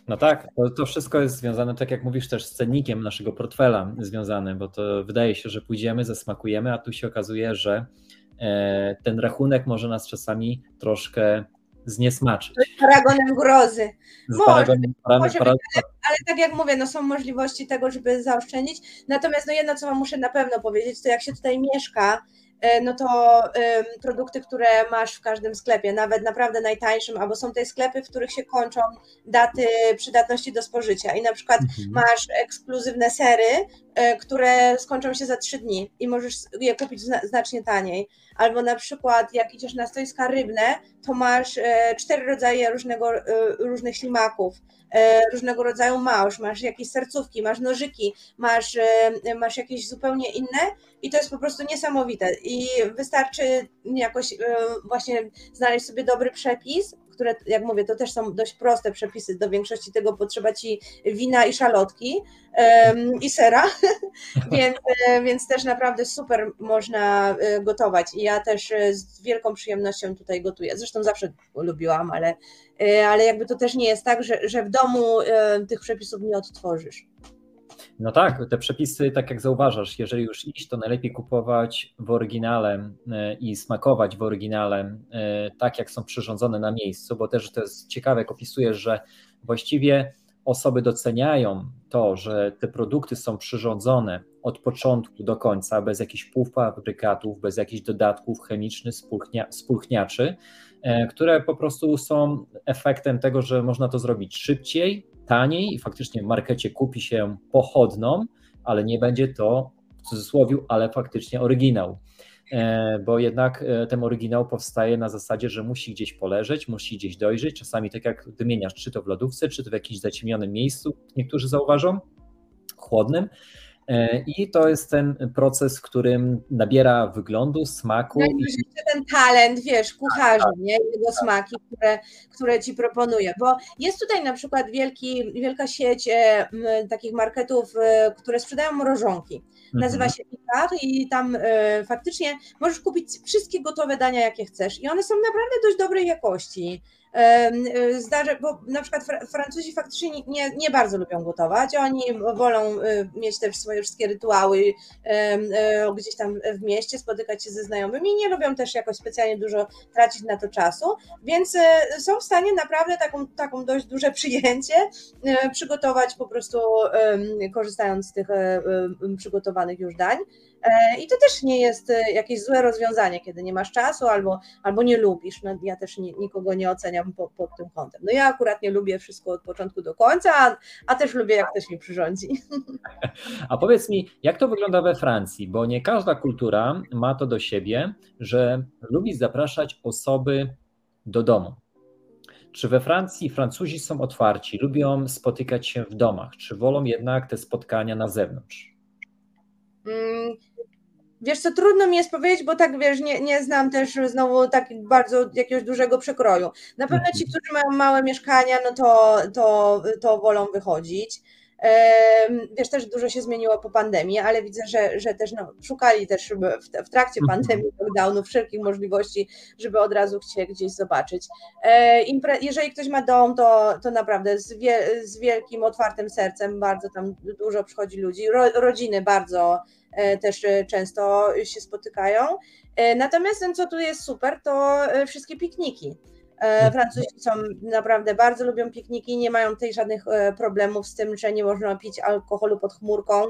No tak, to, to, wszystko jest związane, tak jak mówisz, też z cennikiem naszego portfela związane, bo to wydaje się, że pójdziemy, zasmakujemy, a tu się okazuje, że e, ten rachunek może nas czasami troszkę zniesmaczyć. Z paragonem grozy. Z może, paragonem, może ale, ale, tak jak mówię, no są możliwości tego, żeby zaoszczędzić. Natomiast no jedno, co Wam muszę na pewno powiedzieć, to jak się tutaj mieszka, no to produkty, które masz w każdym sklepie, nawet naprawdę najtańszym, albo są te sklepy, w których się kończą daty przydatności do spożycia i na przykład mhm. masz ekskluzywne sery, e, które skończą się za trzy dni i możesz je kupić znacznie taniej. Albo na przykład jak idziesz na stoiska rybne, to masz e, cztery rodzaje różnego, różnych ślimaków, różnego rodzaju małż, masz jakieś sercówki, masz nożyki, masz, masz jakieś zupełnie inne i to jest po prostu niesamowite. I wystarczy jakoś e, właśnie znaleźć sobie dobry przepis, które, jak mówię, to też są dość proste przepisy. Do większości tego potrzeba ci wina i szalotki um, i sera, [laughs] więc, e, więc też naprawdę super można e, gotować. I ja też z wielką przyjemnością tutaj gotuję. Zresztą zawsze lubiłam, ale, ale jakby to też nie jest tak, że, że w domu tych przepisów nie odtworzysz. No tak, te przepisy, tak jak zauważasz, jeżeli już iść, to najlepiej kupować w oryginale e, i smakować w oryginale, e, tak jak są przyrządzone na miejscu, bo też to jest ciekawe, jak opisujesz, że właściwie osoby doceniają to, że te produkty są przyrządzone od początku do końca, bez jakichś półfabrykatów, bez jakichś dodatków chemicznych, spulchnia, spulchniaczy, e, które po prostu są efektem tego, że można to zrobić szybciej, taniej i faktycznie w markecie kupi się pochodną, ale nie będzie to w cudzysłowie, ale faktycznie oryginał. E, bo jednak e, ten oryginał powstaje na zasadzie, że musi gdzieś poleżeć, musi gdzieś dojrzeć, czasami tak jak wymieniasz, czy to w lodówce, czy to w jakimś zaciemnionym miejscu, niektórzy zauważą, chłodnym, I to jest ten proces, w którym nabiera wyglądu, smaku. No i jeszcze ten talent, wiesz, kucharzy, nie? Jego smaki, które, które ci proponuje. Bo jest tutaj na przykład wielki, wielka sieć e, takich marketów, e, które sprzedają mrożonki. Nazywa mhm. się Picard i tam faktycznie możesz kupić wszystkie gotowe dania, jakie chcesz. I one są naprawdę dość dobrej jakości. Zdarza, bo na przykład Francuzi faktycznie nie, nie bardzo lubią gotować, oni wolą mieć te swoje wszystkie rytuały gdzieś tam w mieście, spotykać się ze znajomymi, nie lubią też jakoś specjalnie dużo tracić na to czasu, więc są w stanie naprawdę taką, taką dość duże [laughs] przyjęcie przygotować po prostu korzystając z tych przygotowanych już dań. E, I to też nie jest e, jakieś złe rozwiązanie, kiedy nie masz czasu albo, albo nie lubisz. No, ja też nie, nikogo nie oceniam po, pod tym kątem. No ja akurat nie lubię wszystko od początku do końca, a, a też lubię, jak ktoś mi przyrządzi. [laughs] A powiedz mi, jak to wygląda we Francji? Bo nie każda kultura ma to do siebie, że lubi zapraszać osoby do domu. Czy we Francji Francuzi są otwarci, lubią spotykać się w domach, czy wolą jednak te spotkania na zewnątrz? Mm, Wiesz co, trudno mi jest powiedzieć, bo tak wiesz, nie, nie znam też znowu tak bardzo jakiegoś dużego przekroju. Na pewno ci, mhm. którzy mają małe mieszkania, no to, to, to wolą wychodzić. Wiesz, też dużo się zmieniło po pandemii, ale widzę, że, że też no, szukali też w, w trakcie mhm. pandemii, lockdownu wszelkich możliwości, żeby od razu chcieć gdzieś zobaczyć. E, jeżeli ktoś ma dom, to, to naprawdę z, wie, z wielkim, otwartym sercem, bardzo tam dużo przychodzi ludzi, Ro, rodziny bardzo E, też e, często się spotykają. Natomiast co tu jest super, to wszystkie pikniki. Mhm. Francuzi są naprawdę bardzo lubią pikniki, nie mają tutaj żadnych problemów z tym, że nie można pić alkoholu pod chmurką,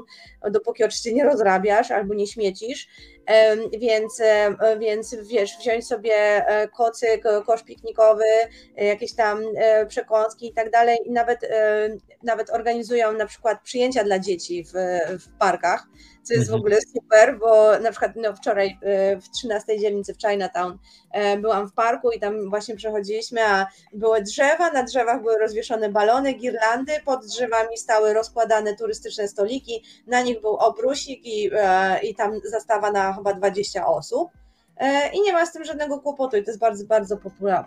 dopóki oczywiście nie rozrabiasz albo nie śmiecisz. Więc, więc wiesz, wziąć sobie kocyk, kosz piknikowy, jakieś tam przekąski i tak dalej. I nawet, nawet organizują na przykład przyjęcia dla dzieci w, w parkach co jest w mhm. ogóle super, bo na przykład no, wczoraj e, w 13 dzielnicy w Chinatown e, byłam w parku i tam właśnie przechodziliśmy, a były drzewa, na drzewach były rozwieszone balony, girlandy, pod drzewami stały rozkładane turystyczne stoliki, na nich był obrusik i, e, i tam zastawa na chyba 20 osób. I nie ma z tym żadnego kłopotu, i to jest bardzo, bardzo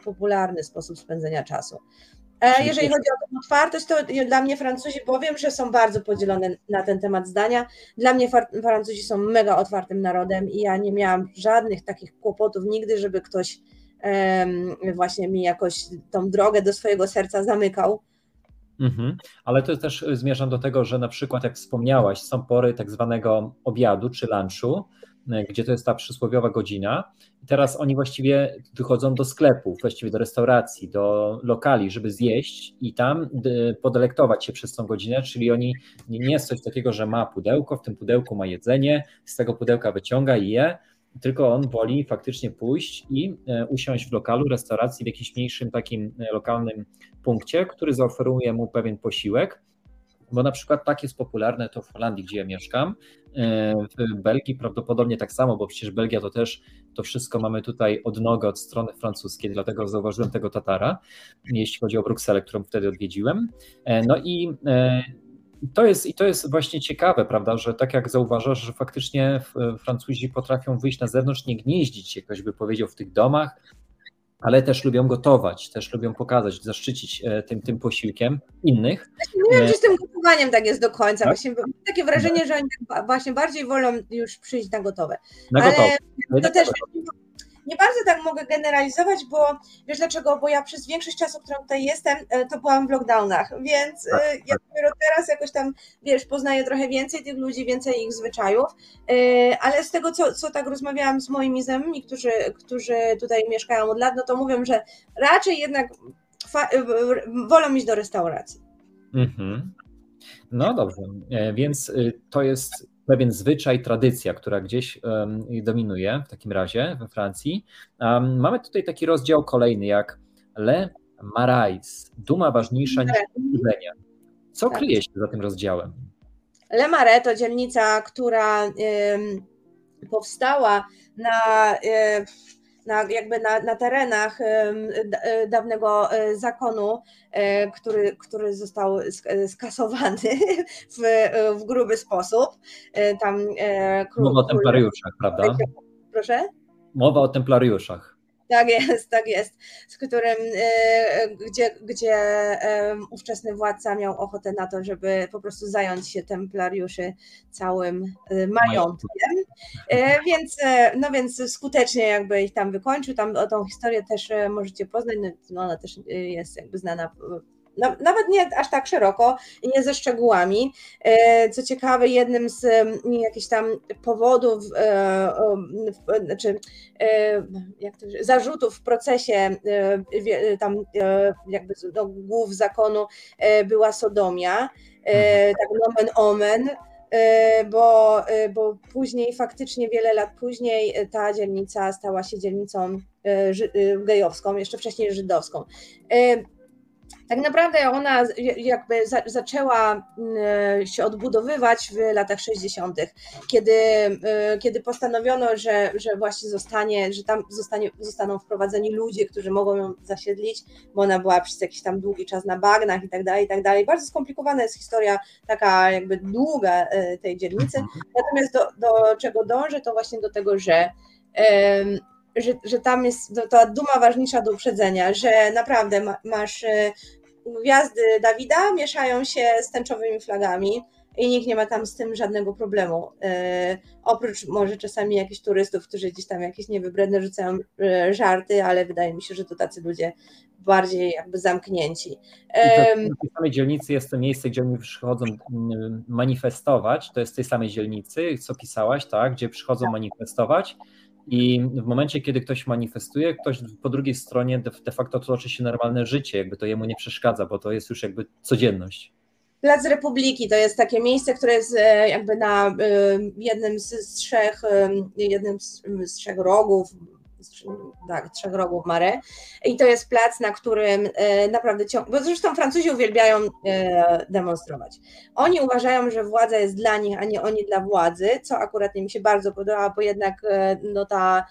popularny sposób spędzenia czasu. E, jeżeli chodzi o tę otwartość, to dla mnie Francuzi powiem, że są bardzo podzielone na ten temat zdania. Dla mnie Francuzi są mega otwartym narodem i ja nie miałam żadnych takich kłopotów nigdy, żeby ktoś właśnie mi jakoś tą drogę do swojego serca zamykał. Mhm. Ale to też zmierzam do tego, że na przykład, jak wspomniałaś, są pory tak zwanego obiadu czy lunchu, gdzie to jest ta przysłowiowa godzina. I teraz oni właściwie wychodzą do sklepów, właściwie do restauracji, do lokali, żeby zjeść i tam podelektować się przez tą godzinę, czyli oni nie jest coś takiego, że ma pudełko, w tym pudełku ma jedzenie, z tego pudełka wyciąga i je, tylko on woli faktycznie pójść i e, usiąść w lokalu, restauracji, w jakimś mniejszym takim e, lokalnym punkcie, który zaoferuje mu pewien posiłek bo na przykład tak jest popularne to w Holandii, gdzie ja mieszkam, e, w Belgii prawdopodobnie tak samo, bo przecież Belgia to też to wszystko mamy tutaj od nogi, od strony francuskiej, dlatego zauważyłem tego Tatara, jeśli chodzi o Brukselę, którą wtedy odwiedziłem. E, no i e, to jest, I to jest właśnie ciekawe, prawda, że tak jak zauważasz, że faktycznie Francuzi potrafią wyjść na zewnątrz, nie gnieździć się, ktoś by powiedział, w tych domach, ale też lubią gotować, też lubią pokazać, zaszczycić e, tym, tym posiłkiem innych. Nie wiem, czy z tym gotowaniem tak jest do końca. Tak? Właśnie mam takie wrażenie, że oni właśnie bardziej wolą już przyjść na gotowe. Na gotowe. Ale to też nie bardzo tak mogę generalizować, bo wiesz dlaczego? Bo ja przez większość czasu, którą tutaj jestem, e, to byłam w lockdownach, więc tak, e, ja tak. dopiero teraz jakoś tam, wiesz, poznaję trochę więcej tych ludzi, więcej ich zwyczajów, e, ale z tego, co, co tak rozmawiałam z moimi znajomymi, którzy, którzy tutaj mieszkają od lat, no to mówią, że raczej jednak wolą iść do restauracji. Mhm. No dobrze, więc to jest pewien zwyczaj, tradycja, która gdzieś dominuje w takim razie we Francji. Mamy tutaj taki rozdział kolejny jak Le Marais, duma ważniejsza niż pobudzenia. Co tak. kryje się za tym rozdziałem? Le Marais to dzielnica, która powstała na na, jakby na, na terenach e, dawnego e, zakonu, e, który, który został skasowany w, w gruby sposób. Tam Mowa o templariuszach, prawda? Proszę? Mowa o templariuszach. Tak jest, tak jest, z którym, gdzie, gdzie ówczesny władca miał ochotę na to, żeby po prostu zająć się templariuszy całym majątkiem, więc, no więc skutecznie jakby ich tam wykończył, tam o tą historię też możecie poznać, no ona też jest jakby znana nawet nie aż tak szeroko nie ze szczegółami. E, co ciekawe, jednym z jakichś tam powodów, e, znaczy jak to, zarzutów w procesie tam jakby do głów zakonu była sodomia, mhm. tak nomen omen, bo, bo później, faktycznie wiele lat później ta dzielnica stała się dzielnicą gejowską, jeszcze wcześniej żydowską tak naprawdę ona jakby za, zaczęła mm, się odbudowywać w latach 60., kiedy, y, kiedy postanowiono, że, że właśnie zostanie, że tam zostanie, zostaną wprowadzeni ludzie, którzy mogą ją zasiedlić, bo ona była przez jakiś tam długi czas na bagnach i tak dalej, i tak dalej. Bardzo skomplikowana jest historia taka jakby długa y, tej dzielnicy. Natomiast do, do czego dążę, to właśnie do tego, że że, że tam jest ta duma ważniejsza do uprzedzenia, że naprawdę ma, masz y, gwiazdy Dawida mieszają się z tęczowymi flagami i nikt nie ma tam z tym żadnego problemu. E, oprócz może czasami jakichś turystów, którzy gdzieś tam jakieś niewybredne rzucają e, żarty, ale wydaje mi się, że to tacy ludzie bardziej jakby zamknięci. E, w tej samej dzielnicy jest to miejsce, gdzie oni przychodzą mm, manifestować, to jest w tej samej dzielnicy, co pisałaś, tak, gdzie przychodzą tak. manifestować i w momencie, kiedy ktoś manifestuje, ktoś po drugiej stronie de, facto toczy się normalne życie, jakby to jemu nie przeszkadza, bo to jest już jakby codzienność. Plac Republiki to jest takie miejsce, które jest e, jakby na e, jednym z trzech, e, jednym z trzech rogów tak, trzech rogów Mare. I to jest plac, na którym e, naprawdę ciągle, bo zresztą Francuzi uwielbiają e, demonstrować. Oni uważają, że władza jest dla nich, a nie oni dla władzy, co akurat mi się bardzo podoba, bo jednak e, no, ta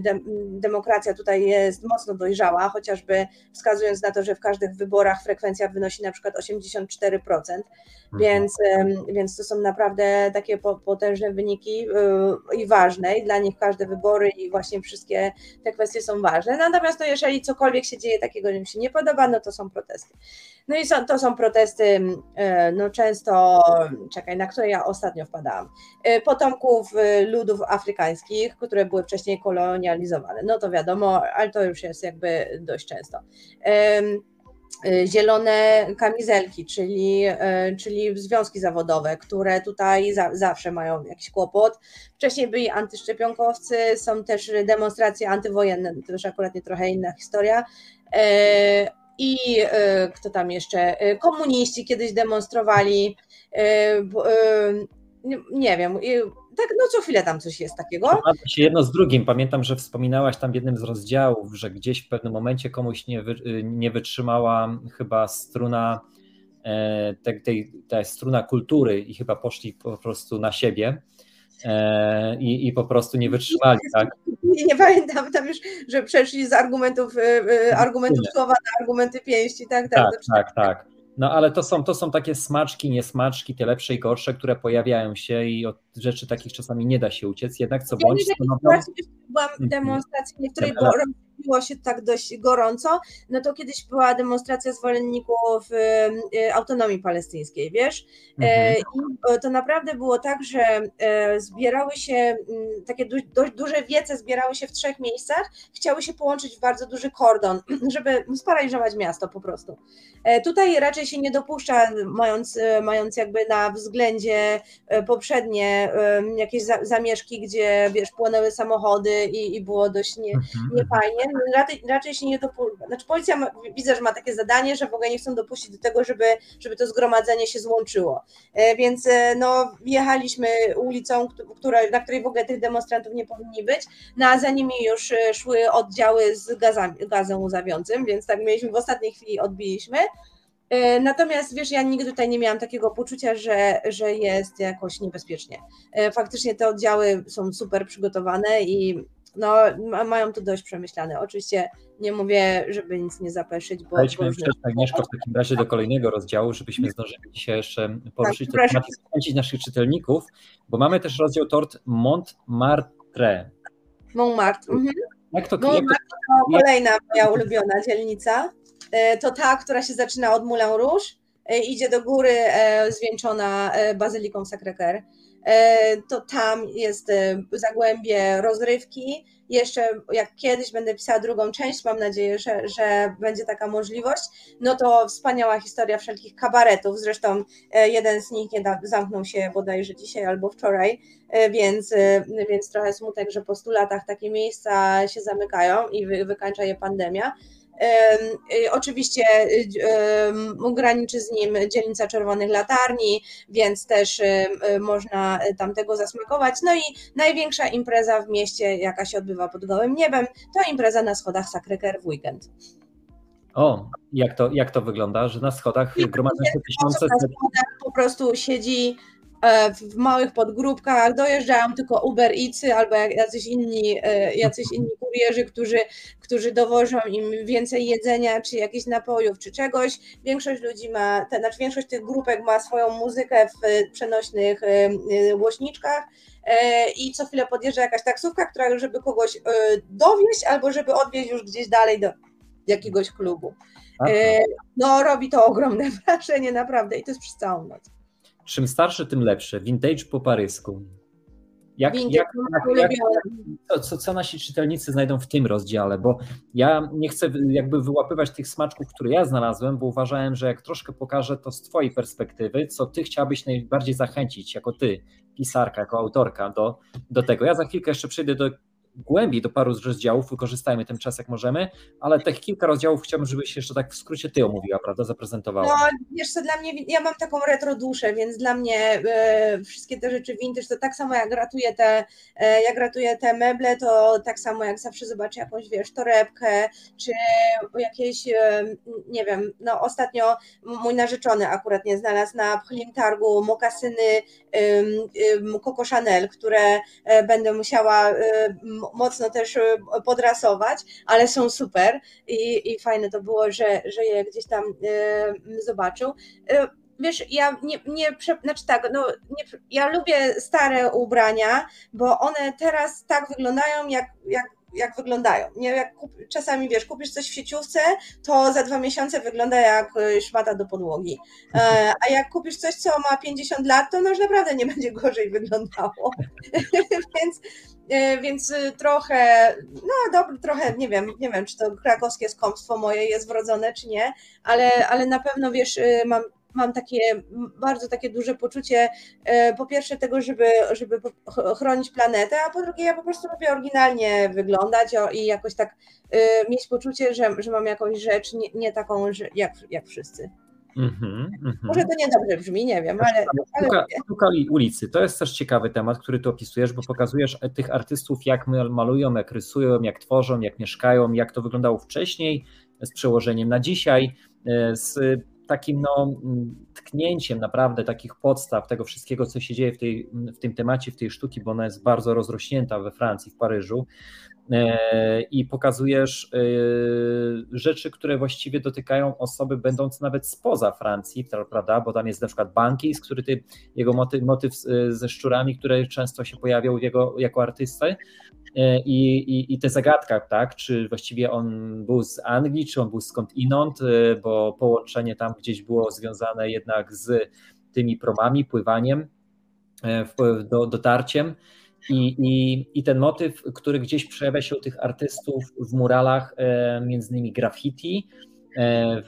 de, demokracja tutaj jest mocno dojrzała, chociażby wskazując na to, że w każdych wyborach frekwencja wynosi na przykład 84%, mhm. więc, więc to są naprawdę takie potężne wyniki i ważne i dla nich każde wybory i właśnie właśnie wszystkie te kwestie są ważne. Natomiast no, jeżeli cokolwiek się dzieje takiego, że mi się nie podoba, no to są protesty. No i są, to są protesty e, no często, czekaj, na które ja ostatnio wpadałam, e, potomków e, ludów afrykańskich, które były wcześniej kolonializowane. No to wiadomo, ale to już jest jakby dość często. Zielone kamizelki, czyli, y, czyli związki zawodowe, które tutaj za, zawsze mają jakiś kłopot. Wcześniej byli antyszczepionkowcy, są też demonstracje antywojenne, to już akurat nie trochę inna historia. Y, I kto tam jeszcze? Komuniści kiedyś demonstrowali. Nie wiem, tak, no co chwilę tam coś jest takiego. Zgadza się jedno z drugim. Pamiętam, że wspominałaś tam w jednym z rozdziałów, że gdzieś w pewnym momencie komuś nie, wy, nie wytrzymała chyba struna e, tej, tej, ta struna kultury i chyba poszli po prostu na siebie. E, I, i po prostu nie wytrzymali, tak? Nie, nie pamiętam tam już, że przeszli z argumentów, e, argumentów słowa na argumenty pięści, tak? Tak, tak, tak. tak. No ale to są, to są takie smaczki, niesmaczki, te lepsze i gorsze, które pojawiają się i od rzeczy takich czasami nie da się uciec, jednak co bądź stanowią... Byłam w demonstracji, w której robiło się tak dość gorąco, no to kiedyś była demonstracja zwolenników y, autonomii palestyńskiej, wiesz? E, mhm. I to naprawdę było tak, że e, zbierały się, mm, takie dość duże wiece zbierały się w trzech miejscach, chciały się połączyć w bardzo duży kordon, [clears throat] żeby sparaliżować miasto po prostu. E, tutaj raczej się nie dopuszcza, mając, mając jakby na względzie poprzednie jakieś zamieszki, gdzie wiesz, płonęły samochody i, i było dość nie, mhm. niefajnie. Raczej, raczej się nie dopuszcza. Znaczy policja ma, widzę, że ma takie zadanie, że w ogóle nie chcą dopuścić do tego, żeby, żeby to zgromadzenie się złączyło. E, więc e, no, jechaliśmy ulicą, która, na której w ogóle tych demonstrantów nie powinni być, no a za nimi już e, szły oddziały z gazami, gazem łzawiącym, więc tak mieliśmy w ostatniej chwili odbiliśmy. Natomiast wiesz, ja nigdy tutaj nie miałam takiego poczucia, że, że jest jakoś niebezpiecznie. Faktycznie te oddziały są super przygotowane i no, mają to dość przemyślane. Oczywiście nie mówię, żeby nic nie zapeszyć, bo... Wejdźmy przejść Agnieszko w takim razie do kolejnego rozdziału, żebyśmy zdążyli dzisiaj jeszcze poruszyć tak, temat naszych czytelników, bo mamy też rozdział tort Montmartre. Montmartre. Mhm. Jak to, jak to, kolejna moja ulubiona dzielnica. E, to ta, która się zaczyna od Moulin Rouge, e, idzie do góry e, zwieńczona bazyliką Sacré-Cœur. To tam jest zagłębie rozrywki. Jeszcze jak kiedyś będę pisała drugą część, mam nadzieję, że, że będzie taka możliwość. No to wspaniała historia wszelkich kabaretów. Zresztą jeden z nich zamknął się bodajże dzisiaj albo wczoraj, więc, więc trochę smutek, że po stu latach takie miejsca się zamykają i wykańcza je pandemia. Y, oczywiście graniczy z nim dzielnica Czerwonych Latarni, więc też można tamtego zasmakować. No i największa impreza w mieście, jaka się odbywa pod gołym niebem, to impreza na schodach Sacré-Cœur w weekend. O, jak to, jak to wygląda, że na schodach gromadzą się tysiące... Na schodach po prostu siedzi w małych podgrupkach, dojeżdżają tylko Uber Eatsy albo jacyś inni, e, jacyś inni kurierzy, którzy, którzy dowożą im więcej jedzenia, czy jakichś napojów, czy czegoś. Większość ludzi ma, te, znaczy większość tych grupek ma swoją muzykę w przenośnych e, głośniczkach i co chwilę podjeżdża jakaś taksówka, która żeby kogoś dowieść albo żeby odwieźć już gdzieś dalej do jakiegoś klubu. Aha. No robi to ogromne [laughs] wrażenie naprawdę i to jest przez całą noc. Czym starszy, tym lepsze. Vintage po parysku. Jak, jak, jak, jak, co, co nasi czytelnicy znajdą w tym rozdziale? Bo ja nie chcę jakby wyłapywać tych smaczków, które ja znalazłem, bo uważałem, że jak troszkę pokażę to z Twojej perspektywy, co Ty chciałabyś najbardziej zachęcić, jako Ty, pisarka, jako autorka, do, do tego. Ja za chwilkę jeszcze przejdę do głębiej do paru rozdziałów, wykorzystajmy ten czas jak możemy, ale tych kilka rozdziałów chciałbym, żebyś jeszcze tak w skrócie ty omówiła, prawda, zaprezentowała. No wiesz co, dla mnie, ja mam taką retro duszę, więc dla mnie e, wszystkie te rzeczy vintage, to tak samo jak ratuję te, e, jak ratuję te meble, to tak samo jak zawsze zobaczę jakąś, wiesz, torebkę, czy jakieś, e, nie wiem, no ostatnio mój narzeczony akurat nie znalazł na pchlim targu mokasyny Coco Chanel, które e, będę musiała e, mocno też e, podrasować, ale są super i, i fajne to było, że, że je gdzieś tam zobaczył wiesz, ja nie, nie znaczy tak, no, nie, ja lubię stare ubrania, bo one teraz tak wyglądają, jak, jak jak wyglądają. Nie, jak kup, czasami wiesz, kupisz coś w sieciówce, to za dwa miesiące wygląda jak e, szmata do podłogi. E, a jak kupisz coś, co ma 50 lat, to no już naprawdę nie będzie gorzej wyglądało. [laughs] więc, e, więc trochę, no dobra, trochę nie wiem, nie wiem, czy to krakowskie skąpstwo moje jest wrodzone, czy nie, ale, ale na pewno wiesz, mam mam takie bardzo takie duże poczucie e, po pierwsze tego, żeby, żeby chronić planetę, a po drugie ja po prostu lubię oryginalnie wyglądać i jakoś tak e, mieć poczucie, że, że mam jakąś rzecz nie, nie taką że jak, jak wszyscy. Mm-hmm, mm-hmm. Może to niedobrze brzmi, nie wiem, ale. ale... ulicy. To jest też ciekawy temat, który tu opisujesz, bo pokazujesz tych artystów, jak malują, jak rysują, jak tworzą, jak mieszkają, jak to wyglądało wcześniej, z przełożeniem na dzisiaj, e, z takim no, tknięciem naprawdę takich podstaw tego wszystkiego, co się dzieje w, tej, w tym temacie, w tej sztuki, bo ona jest bardzo rozrośnięta we Francji, w Paryżu e, i pokazujesz e, rzeczy, które właściwie dotykają osoby będące nawet spoza Francji, prawda, bo tam jest na przykład Bankis, który ty, jego motyw, motyw ze szczurami, które często się pojawiał jego, jako artysty, E, i, i, i te zagadka, tak, czy właściwie on był z Anglii, czy on był skąd inąd, e, bo połączenie tam gdzieś było związane jednak z tymi promami, pływaniem, e, do, dotarciem. I, i, I ten motyw, który gdzieś przejawia się u tych artystów w muralach, między innymi graffiti,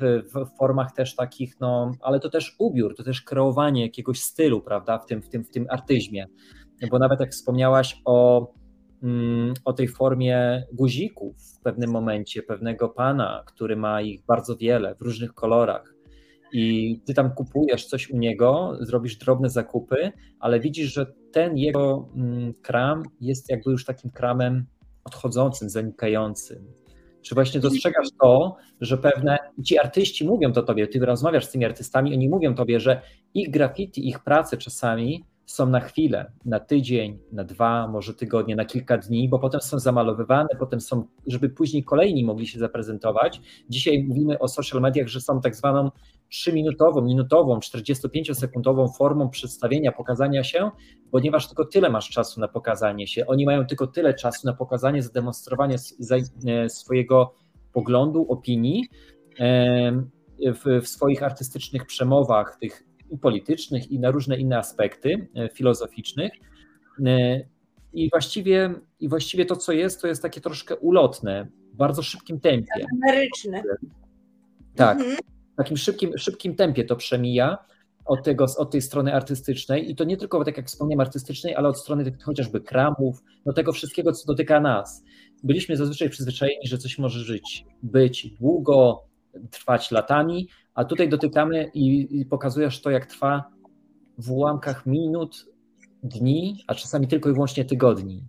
w, w, formach też takich, no, ale to też ubiór, to też kreowanie jakiegoś stylu, prawda, w tym, w tym, w tym artyzmie. Bo nawet jak wspomniałaś o Mm, o tej formie guzików w pewnym momencie, pewnego pana, który ma ich bardzo wiele w różnych kolorach. I ty tam kupujesz coś u niego, zrobisz drobne zakupy, ale widzisz, że ten jego mm, kram jest jakby już takim kramem odchodzącym, zanikającym. Czy właśnie dostrzegasz to, że pewne ci artyści mówią to tobie, ty rozmawiasz z tymi artystami, oni mówią tobie, że ich graffiti, ich prace czasami są na chwilę, na tydzień, na dwa, może tygodnie, na kilka dni, bo potem są zamalowywane, potem są, żeby później kolejni mogli się zaprezentować. Dzisiaj mówimy o social mediach, że są tak zwaną 3-minutową, minutową, 45-sekundową formą przedstawienia, pokazania się, ponieważ tylko tyle masz czasu na pokazanie się. Oni mają tylko tyle czasu na pokazanie, zademonstrowanie e, swojego poglądu, opinii w, w swoich artystycznych przemowach, tych i politycznych, i na różne inne aspekty e, filozoficznych. E, I właściwie, I właściwie to, co jest, to jest takie troszkę ulotne, w bardzo szybkim tempie. Ameryczne. Tak, mhm. Takim szybkim, szybkim tempie to przemija od, tego, od tej strony artystycznej i to nie tylko, tak jak wspomniałem, artystycznej, ale od strony chociażby kramów, do tego wszystkiego, co dotyka nas. Byliśmy zazwyczaj przyzwyczajeni, że coś może żyć, być długo, trwać latami, a tutaj dotykamy i, i pokazujesz to, jak trwa w ułamkach minut, dni, a czasami tylko i wyłącznie tygodni.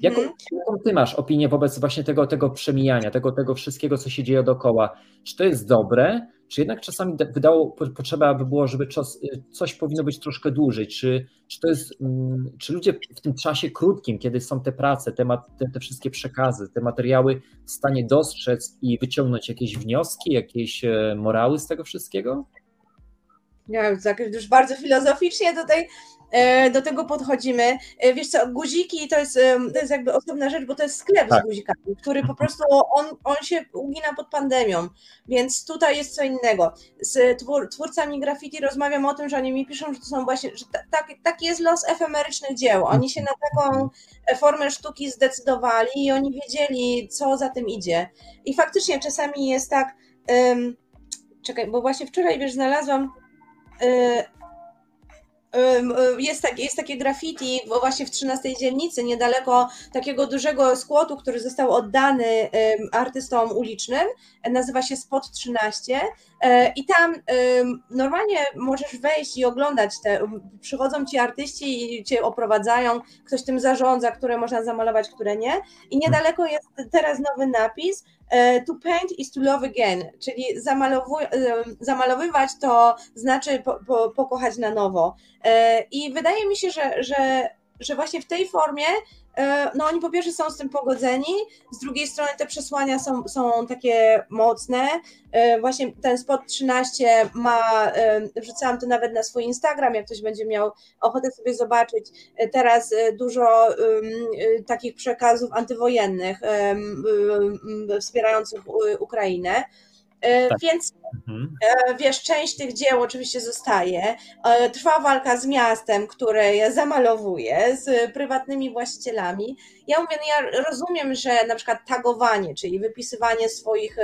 Jaką, mhm. jaką ty masz opinię wobec właśnie tego, tego przemijania, tego, tego wszystkiego, co się dzieje dookoła? Czy to jest dobre, czy jednak czasami wydało potrzeba, aby było, żeby czas, coś powinno być troszkę dłużej? Czy, czy to jest, mm, czy ludzie w tym czasie krótkim, kiedy są te prace, te, te, te wszystkie przekazy, te materiały w stanie dostrzec i wyciągnąć jakieś wnioski, jakieś e, morały z tego wszystkiego? Ja już bardzo filozoficznie tutaj E, do tego podchodzimy. E, wiesz co, guziki to jest, to jest jakby osobna rzecz, bo to jest sklep tak. z guzikami, który po prostu on, on się ugina pod pandemią, więc tutaj jest co innego. Z twór, twórcami graffiti rozmawiam o tym, że oni mi piszą, że to są właśnie, że tak, taki jest los efemerycznych dzieł. Oni się na taką formę sztuki zdecydowali i oni wiedzieli, co za tym idzie. I faktycznie czasami jest tak, um, czekaj, bo właśnie wczoraj, wiesz, znalazłam jest, tak, jest takie graffiti właśnie w 13 dzielnicy, niedaleko takiego dużego skłotu, który został oddany artystom ulicznym. Nazywa się Spot 13 e, i tam normalnie możesz wejść i oglądać te, przychodzą ci artyści i cię oprowadzają, ktoś tym zarządza, które można zamalować, które nie. I niedaleko jest teraz nowy napis, E, to paint is to love again, czyli e, zamalowywać to znaczy po, po, pokochać na nowo. E, I wydaje mi się, że, że, że właśnie w tej formie E, no oni po pierwsze są z tym pogodzeni, z drugiej strony te przesłania są, są takie mocne. E, właśnie ten spot 13 ma, e, wrzucałam to nawet na swój Instagram, jak ktoś będzie miał ochotę sobie zobaczyć. Teraz dużo takich przekazów antywojennych wspierających Ukrainę. E, tak. Więc mhm. E, wiesz, część tych dzieł oczywiście zostaje. E, trwa walka z miastem, które je zamalowuje, z prywatnymi właścicielami. Ja mówię, no ja rozumiem, że na przykład tagowanie, czyli wypisywanie swoich,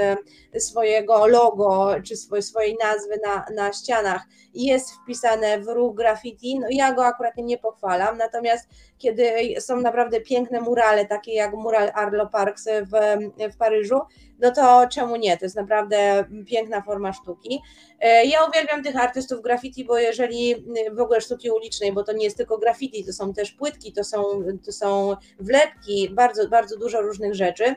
swojego logo czy swojej, swojej nazwy na, na ścianach jest wpisane w ruch graffiti. No ja go akurat nie pochwalam, natomiast kiedy są naprawdę piękne murale, takie jak mural Arlo Parks w, w Paryżu, no to czemu nie? To jest naprawdę piękna forma sztuki. E, ja uwielbiam tych artystów graffiti, bo jeżeli w ogóle sztuki ulicznej, bo to nie jest tylko graffiti, to są też płytki, to są, to są wlepki, bardzo, bardzo dużo różnych rzeczy.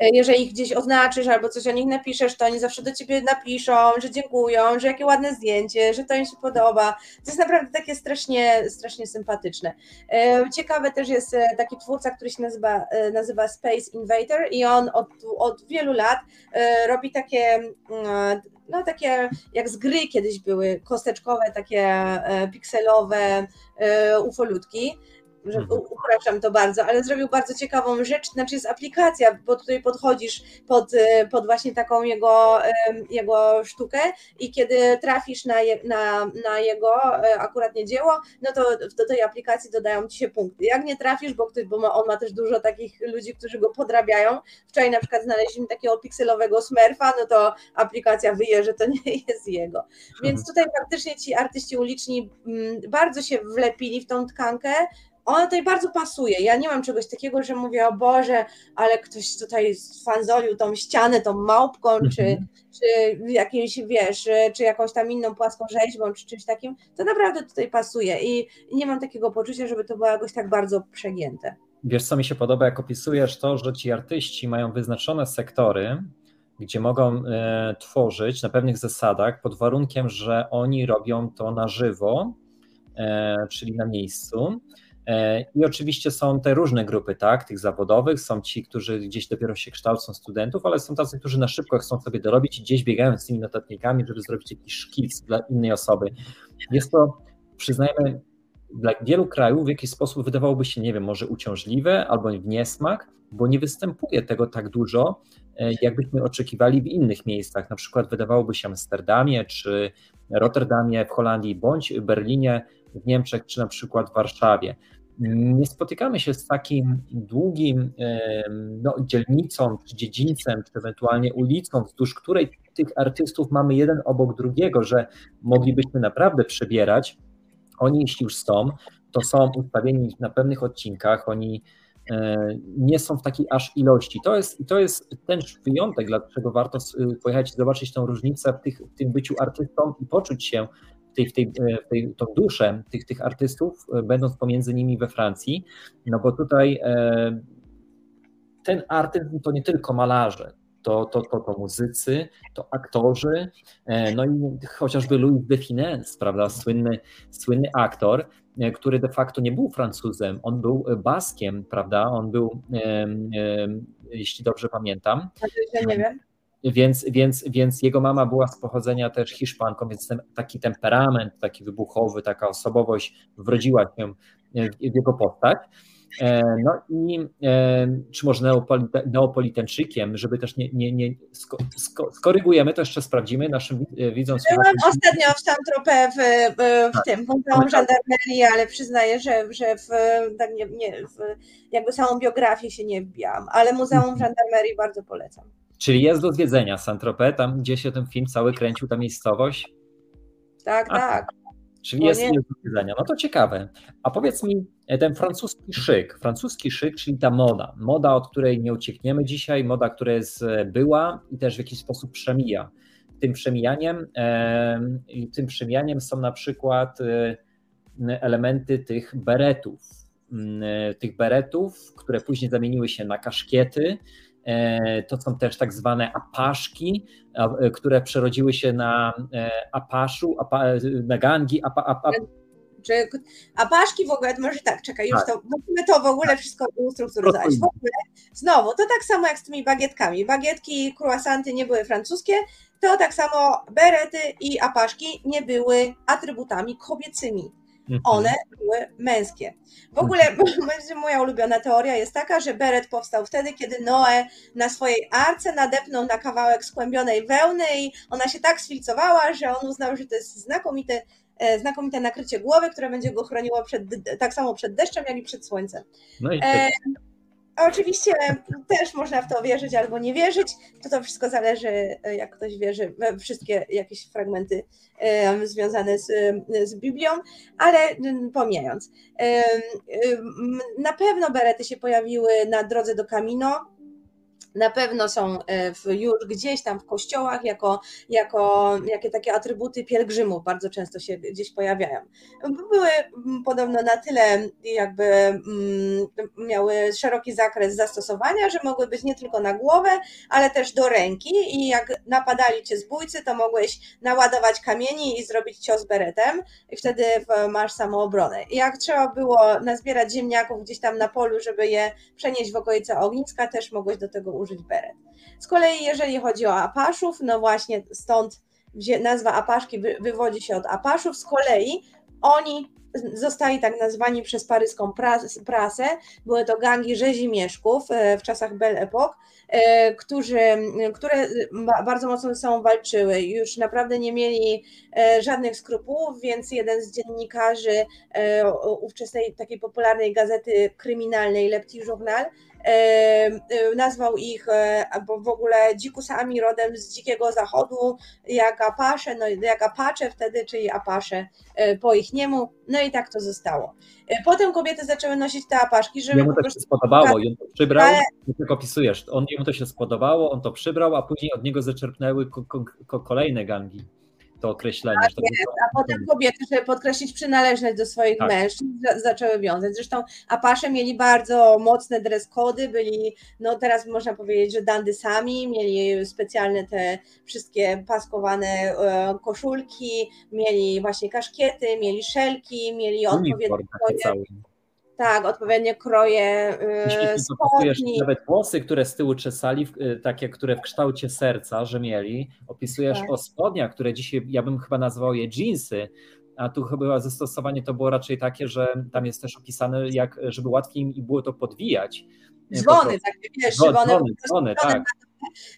E, jeżeli ich gdzieś oznaczysz albo coś o nich napiszesz, to oni zawsze do ciebie napiszą, że dziękują, że jakie ładne zdjęcie, że to im się podoba. To jest naprawdę takie strasznie, strasznie sympatyczne. E, ciekawe też jest e, taki twórca, który się nazywa, nazywa Space Invader i on od, od wielu lat robi takie mm, no takie jak z gry kiedyś były, kosteczkowe, takie pikselowe ufolutki że mhm. upraszczam to bardzo, ale zrobił bardzo ciekawą rzecz, znaczy jest aplikacja, bo tutaj podchodzisz pod, y, pod właśnie taką jego, jego sztukę i kiedy trafisz na, je, na, na jego e, akuratnie dzieło, no to do tej aplikacji dodają ci się punkty. Jak nie trafisz, bo, bo on ma też dużo takich ludzi, którzy go podrabiają, wczoraj na przykład znaleźliśmy takiego pikselowego smurfa, no to aplikacja wyje, że to nie [laughs] jest jego. Więc tutaj faktycznie ci artyści uliczni mm, bardzo się wlepili w tą tkankę, ona tutaj bardzo pasuje. Ja nie mam czegoś takiego, że mówię, o Boże, ale ktoś tutaj fanzolił tą ścianę, tą małpką, mm -hmm. czy, czy jakimś, wiesz, czy jakąś tam inną płaską rzeźbą, czy czymś takim. To naprawdę tutaj pasuje i nie mam takiego poczucia, żeby to było jakoś tak bardzo przegięte. Wiesz, co mi się podoba, jak opisujesz to, że ci artyści mają wyznaczone sektory, gdzie mogą e, tworzyć na pewnych zasadach, pod warunkiem, że oni robią to na żywo, e, czyli na miejscu I oczywiście są te różne grupy, tak, tych zawodowych, są ci, którzy gdzieś dopiero się kształcą studentów, ale są tacy, którzy na szybko chcą sobie dorobić i gdzieś biegają z tymi notatnikami, żeby zrobić jakiś szkic dla innej osoby. Jest to, przyznajmy, dla wielu krajów w jakiś sposób wydawałoby się, nie wiem, może uciążliwe albo w niesmak, bo nie występuje tego tak dużo, e, jakbyśmy oczekiwali w innych miejscach. Na przykład wydawałoby się Amsterdamie, czy Rotterdamie w Holandii, bądź Berlinie w Niemczech, czy na przykład w Warszawie. Nie spotykamy się z takim długim no, dzielnicą, czy dziedzińcem, czy ewentualnie ulicą, wzdłuż której tych artystów mamy jeden obok drugiego, że moglibyśmy naprawdę przebierać. Oni, jeśli już są, to są ustawieni na pewnych odcinkach, oni e, nie są w takiej aż ilości. To jest, to jest ten wyjątek, dlaczego warto pojechać i zobaczyć tą różnicę w, tych, w tym byciu artystą i poczuć się w tej, w tej, w tej tą duszę tych, tych artystów, e, będąc pomiędzy nimi we Francji, no bo tutaj e, ten artyzm to nie tylko malarze, to, to, to, to muzycy, to aktorzy, e, no i chociażby Louis de Finesse, prawda, słynny, słynny aktor, który de facto nie był Francuzem, on był Baskiem, prawda, on był, jeśli dobrze pamiętam. Nie wiem więc, więc, więc jego mama była z pochodzenia też Hiszpanką, więc ten, taki temperament, taki wybuchowy, taka osobowość wrodziła się w jego postać. E, no i e, czy może neopolitańczykiem, żeby też nie, nie, nie skorygujemy, to jeszcze sprawdzimy naszym e, widzom. Byłam ostatnio w Saint-Tropez w, w, tak. tym Muzeum Żandarmerii, ale przyznaję, że, że w, tak nie, nie, w jakby samą biografię się nie wbijam, ale Muzeum mhm. Żandarmerii bardzo polecam. Czyli jest do zwiedzenia Saint-Tropez, tam gdzie się ten film cały kręcił, ta miejscowość? Tak, A, tak. Czyli jest, jest do zwiedzenia. No to ciekawe. A powiedz mi, e, ten francuski szyk, francuski szyk, czyli ta moda, moda, od której nie uciekniemy dzisiaj, moda, która jest e, była i też w jakiś sposób przemija. Tym przemijaniem, e, tym przemijaniem są na przykład e, elementy tych beretów, tych beretów, które później zamieniły się na kaszkiety, E, to są też tak zwane apaszki, e, które przerodziły się na e, apaszu, na gangi, apa, apa, czy apaszki w ogóle, może tak, czekaj, już tak. to, musimy to w ogóle wszystko ustrukturyzować. W ogóle, znowu, to tak samo jak z tymi bagietkami. Bagietki, croissanty nie były francuskie, to tak samo berety i apaszki nie były atrybutami kobiecymi. Mhm. One były męskie. W ogóle mhm. [laughs] moja ulubiona teoria jest taka, że beret powstał wtedy, kiedy Noe na swojej arce nadepnął na kawałek skłębionej wełny i ona się tak sfilcowała, że on uznał, że to jest znakomite, e, znakomite nakrycie głowy, które będzie go chroniło przed, tak samo przed deszczem, jak i przed słońcem. No i e, Oczywiście też można w to wierzyć albo nie wierzyć, to to wszystko zależy, jak ktoś wierzy we wszystkie jakieś fragmenty związane z, z Biblią, ale pomijając. Na pewno berety się pojawiły na drodze do Camino, na pewno są e, już gdzieś tam w kościołach jako, jako jakie takie atrybuty pielgrzymów bardzo często się gdzieś pojawiają. Były podobno na tyle jakby mm, miały szeroki zakres zastosowania, że mogły być nie tylko na głowę, ale też do ręki i jak napadali cię zbójcy, to mogłeś naładować kamieni i zrobić cios beretem i wtedy masz samoobronę. Jak trzeba było nazbierać ziemniaków gdzieś tam na polu, żeby je przenieść w okolice ogniska, też mogłeś do tego użyć beret. Z kolei jeżeli chodzi o apaszów, no właśnie stąd nazwa apaszki wywodzi się od apaszów, z kolei oni zostali tak nazwani przez paryską prasę, były to gangi rzezimieszków e, w czasach Belle Époque, e, którzy, które bardzo mocno ze sobą walczyły, już naprawdę nie mieli e, żadnych skrupułów, więc jeden z dziennikarzy ówczesnej takiej popularnej gazety kryminalnej Le Petit Journal nazwał ich albo w ogóle dzikusami rodem z dzikiego zachodu, jak Apache, no jak Apache wtedy, czyli Apache po ich niemu, no i tak to zostało. Potem kobiety zaczęły nosić te apaszki, żeby Jemu to się spodobało i on to przybrał, ale... jak opisujesz, on, jemu to się spodobało, on to przybrał, a później od niego zaczerpnęły ko ko kolejne gangi to określenie. Tak jest, a potem kobiety, żeby podkreślić przynależność do swoich tak. mężczyzn, zaczęły wiązać. Zresztą Apasze mieli bardzo mocne dress cody, byli, no teraz można powiedzieć, że dandysami, mieli specjalne te wszystkie paskowane e, koszulki, mieli właśnie kaszkiety, mieli szelki, mieli odpowiednie tak, odpowiednio kroje spodni. Nawet włosy, które z tyłu czesali, takie, które w kształcie serca, że mieli. Opisujesz tak. o spodniach, które dzisiaj, ja bym chyba nazwał je jeansy, a tu chyba zastosowanie to było raczej takie, że tam jest też opisane, jak, żeby łatwiej im było to podwijać. Dzwony, tak wiesz, dzwony, dzwony, dzwony tak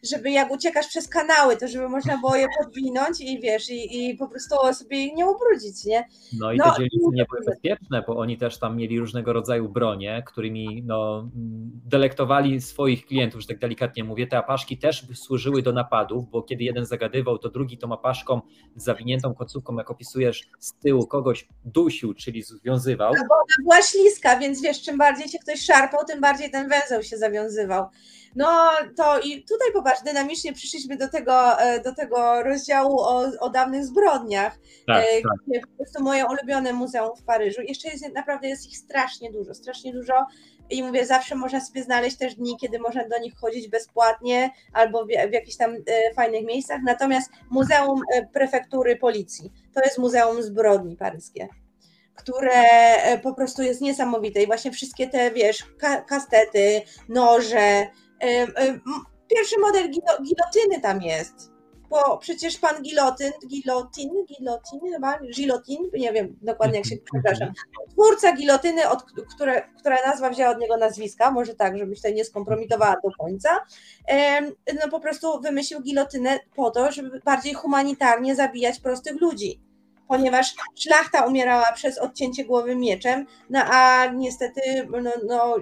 żeby jak uciekasz przez kanały, to żeby można było je podwinąć i wiesz, i, i po prostu sobie nie ubrudzić, nie? No i no, te dzielnice nie były bezpieczne, bo oni też tam mieli różnego rodzaju bronie, którymi no, delektowali swoich klientów, że tak delikatnie mówię. Te apaszki też służyły do napadów, bo kiedy jeden zagadywał, to drugi tą apaszką z zawiniętą końcówką, jak opisujesz z tyłu, kogoś dusił, czyli związywał. No bo ona była śliska, więc wiesz, czym bardziej się ktoś szarpał, tym bardziej ten węzeł się zawiązywał. No to i tutaj popatrz, dynamicznie przyszliśmy do tego, e, do tego rozdziału o, o dawnych zbrodniach. Tak, e, tak. Po prostu moje ulubione muzeum w Paryżu. Jeszcze jest naprawdę jest ich strasznie dużo, strasznie dużo. I mówię, zawsze można sobie znaleźć też dni, kiedy można do nich chodzić bezpłatnie albo w, w jakichś tam e, fajnych miejscach. Natomiast Muzeum Prefektury Policji to jest Muzeum Zbrodni Paryskie które po prostu jest niesamowite i właśnie wszystkie te, wiesz, kastety, noże, Pierwszy model gilotyny tam jest, bo przecież pan Gilotyn, Gilotin, Gilotin chyba, Gilotin, nie wiem dokładnie jak się, przepraszam, twórca gilotyny, od, które, która nazwa wzięła od niego nazwiska, może tak, żebyś tutaj nie skompromitowała do końca, no po prostu wymyślił gilotynę po to, żeby bardziej humanitarnie zabijać prostych ludzi ponieważ szlachta umierała przez odcięcie głowy mieczem, no a niestety no, no,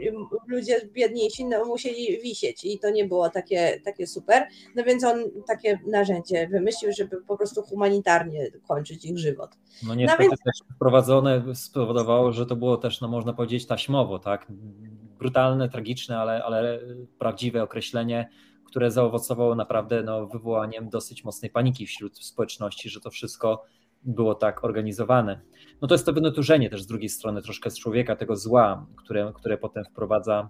ludzie biedniejsi no, musieli wisieć i to nie było takie, takie super. No więc on takie narzędzie wymyślił, żeby po prostu humanitarnie kończyć ich żywot. No, no niestety no więc... też wprowadzone spowodowało, że to było też, no można powiedzieć, taśmowo, tak? Brutalne, tragiczne, ale, ale prawdziwe określenie które zaowocowało naprawdę no, wywołaniem dosyć mocnej paniki wśród społeczności, że to wszystko było tak organizowane. No to jest to wynaturzenie też z drugiej strony troszkę z człowieka, tego zła, które, które potem wprowadza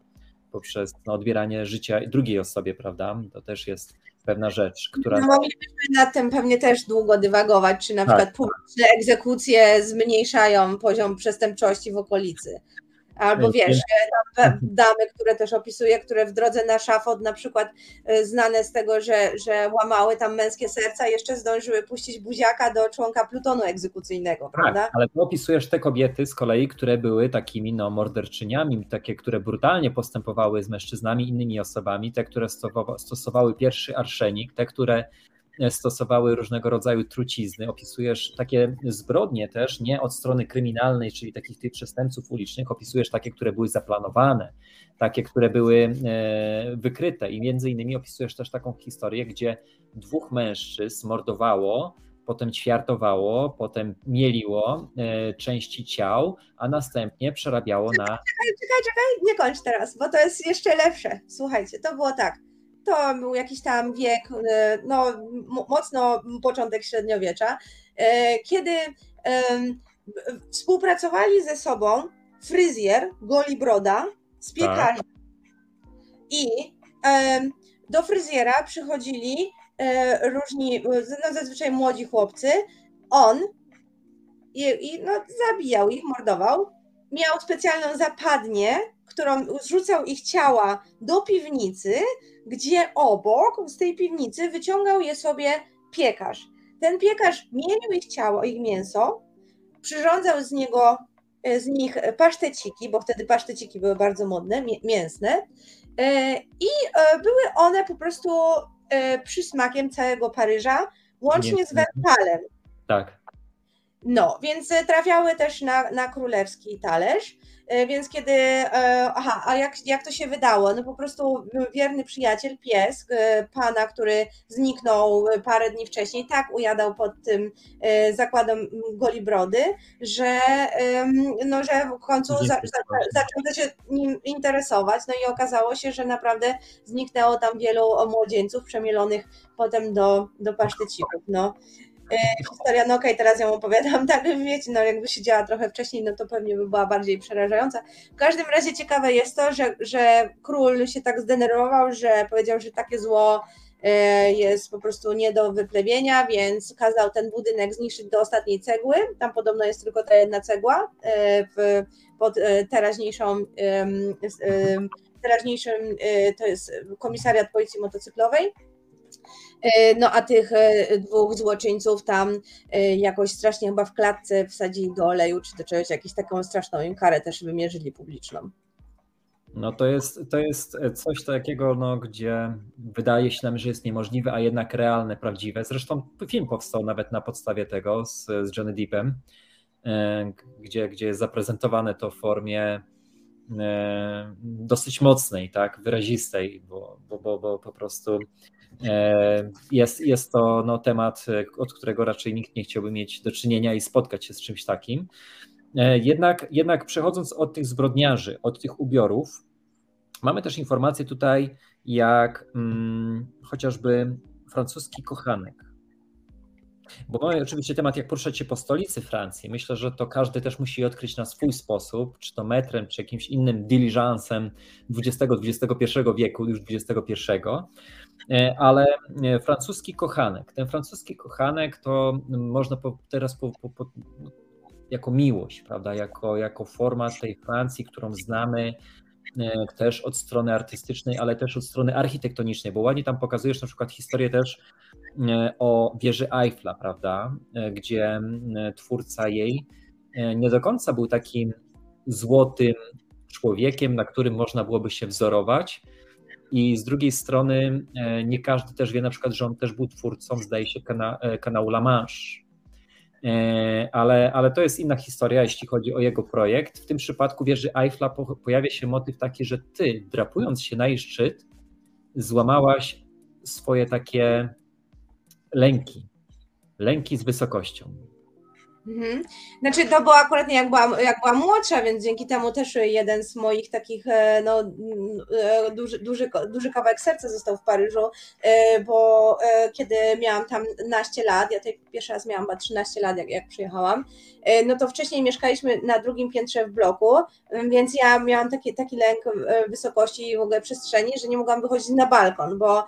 poprzez no, odbieranie życia drugiej osobie, prawda? To też jest pewna rzecz, która... No, moglibyśmy nad tym pewnie też długo dywagować, czy na tak, przykład publiczne egzekucje zmniejszają poziom przestępczości w okolicy. Albo wiesz, tam damy, które też opisuję, które w drodze na szafot na przykład y, znane z tego, że, że łamały tam męskie serca, jeszcze zdążyły puścić buziaka do członka plutonu egzekucyjnego, tak, prawda? Tak, ale ty opisujesz te kobiety z kolei, które były takimi no, morderczyniami, takie, które brutalnie postępowały z mężczyznami, innymi osobami, te, które stosowały pierwszy arszenik, te, które stosowały różnego rodzaju trucizny. Opisujesz takie zbrodnie też, nie od strony kryminalnej, czyli takich tych przestępców ulicznych, opisujesz takie, które były zaplanowane, takie, które były e, wykryte i między innymi opisujesz też taką historię, gdzie dwóch mężczyzn mordowało, potem ćwiartowało, potem mieliło e, części ciał, a następnie przerabiało na. Czekaj, czekaj, czekaj, nie kończ teraz, bo to jest jeszcze lepsze. Słuchajcie, to było tak to był jakiś tam wiek, e, no mocno początek średniowiecza, e, kiedy współpracowali ze sobą fryzjer, golibroda z piekarzem. Tak. I do fryzjera przychodzili e, różni, no zazwyczaj młodzi chłopcy. On i, i no, zabijał ich, mordował. Miał specjalną zapadnię, którą zrzucał ich ciała do piwnicy, gdzie obok z tej piwnicy wyciągał je sobie piekarz. Ten piekarz mielił ich ciało, ich mięso, przyrządzał z niego e, z nich paszteciki, bo wtedy paszteciki były bardzo modne, mięsne e, i e, były one po prostu przysmakiem całego Paryża, łącznie z wędkalem. Tak. No, więc trafiały też na, na królewski talerz. E, więc kiedy, e, aha, a jak, jak to się wydało? No po prostu wierny przyjaciel, pies e, pana, który zniknął parę dni wcześniej, tak ujadał pod tym zakładem Golibrody, że, no, że w końcu za, za, zaczął się nim interesować, no i okazało się, że naprawdę zniknęło tam wielu młodzieńców przemielonych potem do, do pasztecików. No. E, historia, no okej, okay, teraz ją opowiadam, [laughs] tak, wiecie, no jakby się działa trochę wcześniej, no to pewnie by była bardziej przerażająca. W każdym razie ciekawe jest to, że, że król się tak zdenerwował, że powiedział, że takie zło jest po prostu nie do wyplewienia, więc kazał ten budynek zniszczyć do ostatniej cegły. Tam podobno jest tylko ta jedna cegła w, pod teraźniejszą teraźniejszym to jest komisariat policji motocyklowej. No a tych dwóch złoczyńców tam jakoś strasznie chyba w klatce wsadzili do oleju czy do czegoś, jakąś taką straszną im karę też wymierzyli publiczną. No to jest, to jest coś takiego, no, gdzie wydaje się nam, że jest niemożliwe, a jednak realne, prawdziwe. Zresztą film powstał nawet na podstawie tego z, z Johnny Deepem, e, gdzie, gdzie jest zaprezentowane to w formie e, dosyć mocnej, tak, wyrazistej, bo, bo, bo, bo po prostu e, jest, jest to no, temat, od którego raczej nikt nie chciałby mieć do czynienia i spotkać się z czymś takim. E, jednak, jednak przechodząc od tych zbrodniarzy, od tych ubiorów, mamy też informacje tutaj, jak hmm, chociażby francuski kochanek. Bo mamy oczywiście temat, jak poruszać się po stolicy Francji. Myślę, że to każdy też musi odkryć na swój sposób, czy to metrem, czy jakimś innym diligencem XX-XXI wieku, już XXI. E, ale e, francuski kochanek. Ten francuski kochanek to można teraz po, po, po, jako miłość, prawda, jako, jako forma tej Francji, którą znamy e, też od strony artystycznej, ale też od strony architektonicznej, bo ładnie tam pokazujesz na przykład historię też o wieży Eiffla, prawda, gdzie twórca jej nie do końca był takim złotym człowiekiem, na którym można byłoby się wzorować, i z drugiej strony nie każdy też wie na przykład, że on też był twórcą, zdaje się, kana, kanału La Manche, E, ale, ale to jest inna historia, jeśli chodzi o jego projekt. W tym przypadku wieży Eiffla pojawia się motyw taki, że ty, drapując się na jej szczyt, złamałaś swoje takie lęki, lęki z wysokością. Mhm. Znaczy to było akurat nie jak byłam, jak byłam młodsza, więc dzięki temu też jeden z moich takich, e, no e, duży, duży, duży kawałek serca został w Paryżu, e, bo kiedy miałam tam naście lat, ja tutaj pierwszy raz miałam chyba 13 lat, jak, jak przyjechałam, no to wcześniej mieszkaliśmy na drugim piętrze w bloku, więc ja miałam taki, taki lęk wysokości i w ogóle przestrzeni, że nie mogłam wychodzić na balkon, bo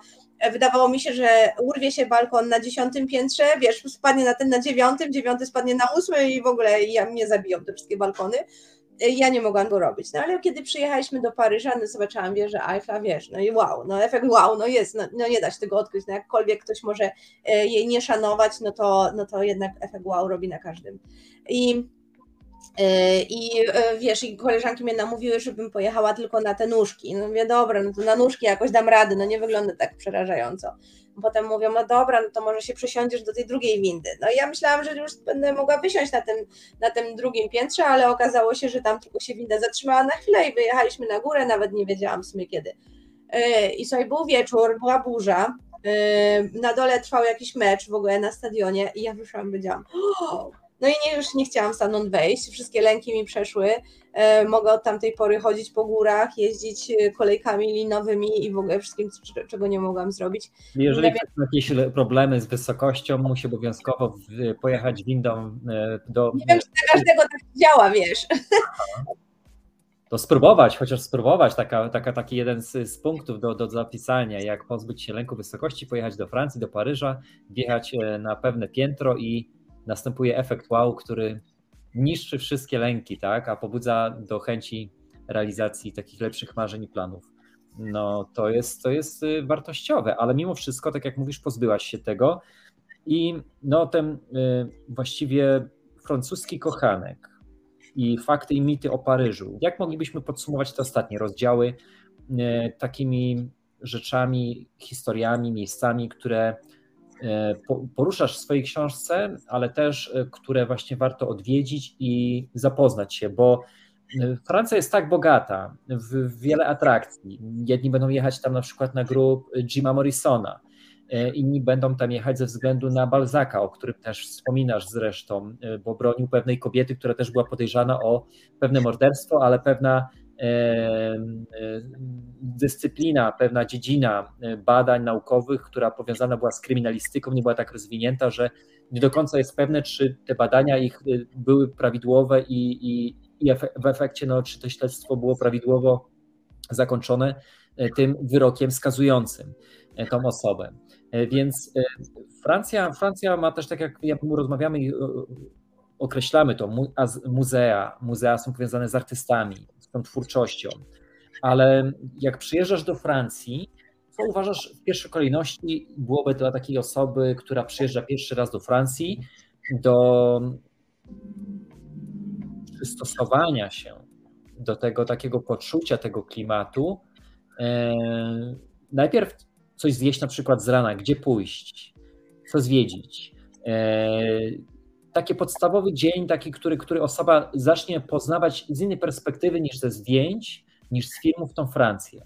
wydawało mi się, że urwie się balkon na dziesiątym piętrze, wiesz, spadnie na ten na dziewiątym, dziewiąty spadnie na ósmy i w ogóle ja, mnie zabiją te wszystkie balkony. Ja nie mogłam go robić. No ale kiedy przyjechaliśmy do Paryża, no zobaczyłam wieżę Eiffla, wiesz, no i wow, no efekt wow, no jest, no, no nie da się tego odkryć, no jakkolwiek ktoś może e, jej nie szanować, no to, no to jednak efekt wow robi na każdym. I I e, wiesz, i koleżanki mnie namówiły, żebym pojechała tylko na te nóżki. No mówię, dobra, no to na nóżki jakoś dam rady, no nie wygląda tak przerażająco. Potem mówią, no dobra, no to może się przesiądziesz do tej drugiej windy. No i ja myślałam, że już będę mogła wysiąść na tym, na tym drugim piętrze, ale okazało się, że tam tylko się winda zatrzymała na chwilę i wyjechaliśmy na górę, nawet nie wiedziałam w sumie kiedy. E, I sobie był wieczór, była burza, na dole trwał jakiś mecz w ogóle na stadionie i ja wyszłam powiedziałam, no i nie, już nie chciałam stamtąd wejść, wszystkie lęki mi przeszły. E, mogę od tamtej pory chodzić po górach, jeździć e, kolejkami linowymi i w ogóle wszystkim, czego nie mogłam zrobić. Jeżeli ktoś ma jakieś problemy z wysokością, musi obowiązkowo pojechać windą e, do. Nie wiem, czy dla każdego tak działa, wiesz. [laughs] To spróbować, chociaż spróbować, taka, taka, taki jeden z, z punktów do, do zapisania, jak pozbyć się lęku wysokości, pojechać do Francji, do Paryża, wjechać na pewne piętro i następuje efekt wow, który niszczy wszystkie lęki, tak, a pobudza do chęci realizacji takich lepszych marzeń i planów. No to jest, to jest y, wartościowe, ale mimo wszystko, tak jak mówisz, pozbyłaś się tego i no ten y, właściwie francuski kochanek i fakty i mity o Paryżu. Jak moglibyśmy podsumować te ostatnie rozdziały y, takimi rzeczami, historiami, miejscami, które poruszasz w swojej książce, ale też e, które właśnie warto odwiedzić i zapoznać się, bo e, Francja jest tak bogata w wiele atrakcji. Jedni będą jechać tam na przykład na grób Jima Morrisona, inni będą tam jechać ze względu na Balzaka, o którym też wspominasz zresztą, bo bronił pewnej kobiety, która też była podejrzana o pewne morderstwo, ale pewna dyscyplina, pewna dziedzina e, badań naukowych, która powiązana była z kryminalistyką, nie była tak rozwinięta, że nie do końca jest pewne, czy te badania ich e, były prawidłowe i, i, i w efekcie, no, czy to śledztwo było prawidłowo zakończone e, tym wyrokiem skazującym tą osobę. Więc Francja, Francja ma też tak jak, jak my rozmawiamy określamy to, muzea, muzea są powiązane z artystami, tą twórczością, ale jak przyjeżdżasz do Francji, co uważasz w pierwszej kolejności byłoby dla takiej osoby, która przyjeżdża pierwszy raz do Francji, do przystosowania się do tego takiego poczucia tego klimatu? E, najpierw coś zjeść na przykład z rana, gdzie pójść, co zwiedzić. Taki podstawowy dzień, taki, który, który osoba zacznie poznawać z innej perspektywy niż ze zdjęć, niż z filmów tą Francję.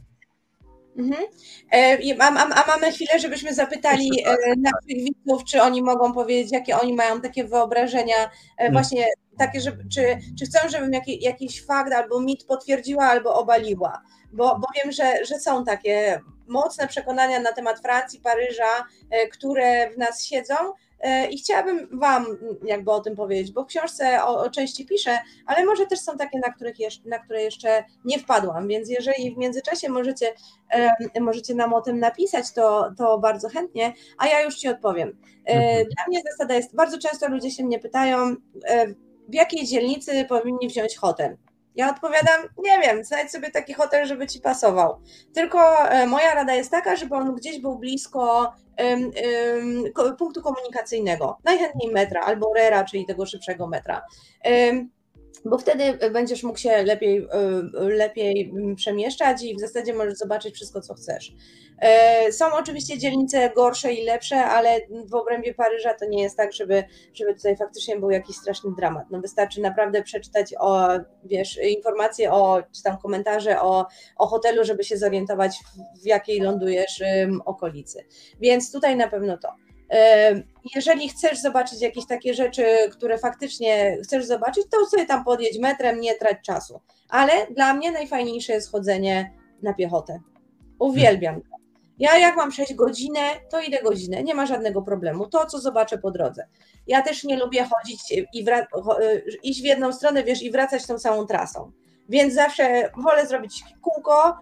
Mhm. E, a, a, a, mamy chwilę, żebyśmy zapytali e, naszych widzów, czy oni mogą powiedzieć, jakie oni mają takie wyobrażenia, e, hmm. właśnie takie, że, czy, czy chcą, żebym jaki, jakiś fakt albo mit potwierdziła, albo obaliła. Bo, bo wiem, że, że są takie mocne przekonania na temat Francji, Paryża, które w nas siedzą, I chciałabym Wam jakby o tym powiedzieć, bo w książce o, o części piszę, ale może też są takie, na, których jeszcze, na które jeszcze nie wpadłam, więc jeżeli w międzyczasie możecie, możecie nam o tym napisać, to, to bardzo chętnie, a ja już Ci odpowiem. E, mhm. Dla mnie zasada jest, bardzo często ludzie się mnie pytają, e, w jakiej dzielnicy powinni wziąć hotel. Ja odpowiadam, nie wiem, znajdź sobie taki hotel, żeby ci pasował. Tylko e, moja rada jest taka, żeby on gdzieś był blisko um, um, punktu komunikacyjnego. Najchętniej metra albo rera, czyli tego szybszego metra. Um, bo wtedy będziesz mógł się lepiej, y, lepiej przemieszczać i w zasadzie możesz zobaczyć wszystko, co chcesz. E, są oczywiście dzielnice gorsze i lepsze, ale w obrębie Paryża to nie jest tak, żeby, żeby tutaj faktycznie był jakiś straszny dramat. No wystarczy naprawdę przeczytać o, wiesz, informacje o, czy tam komentarze o, o hotelu, żeby się zorientować, w jakiej lądujesz okolicy. Więc tutaj na pewno to. Jeżeli chcesz zobaczyć jakieś takie rzeczy, które faktycznie chcesz zobaczyć, to sobie tam podjedź metrem, nie trać czasu. Ale dla mnie najfajniejsze jest chodzenie na piechotę. Uwielbiam to. Ja jak mam 6 godzinę, to idę godzinę, nie ma żadnego problemu. To, co zobaczę po drodze. Ja też nie lubię chodzić i iść w jedną stronę, wiesz, i wracać tą samą trasą. Więc zawsze wolę zrobić kółko,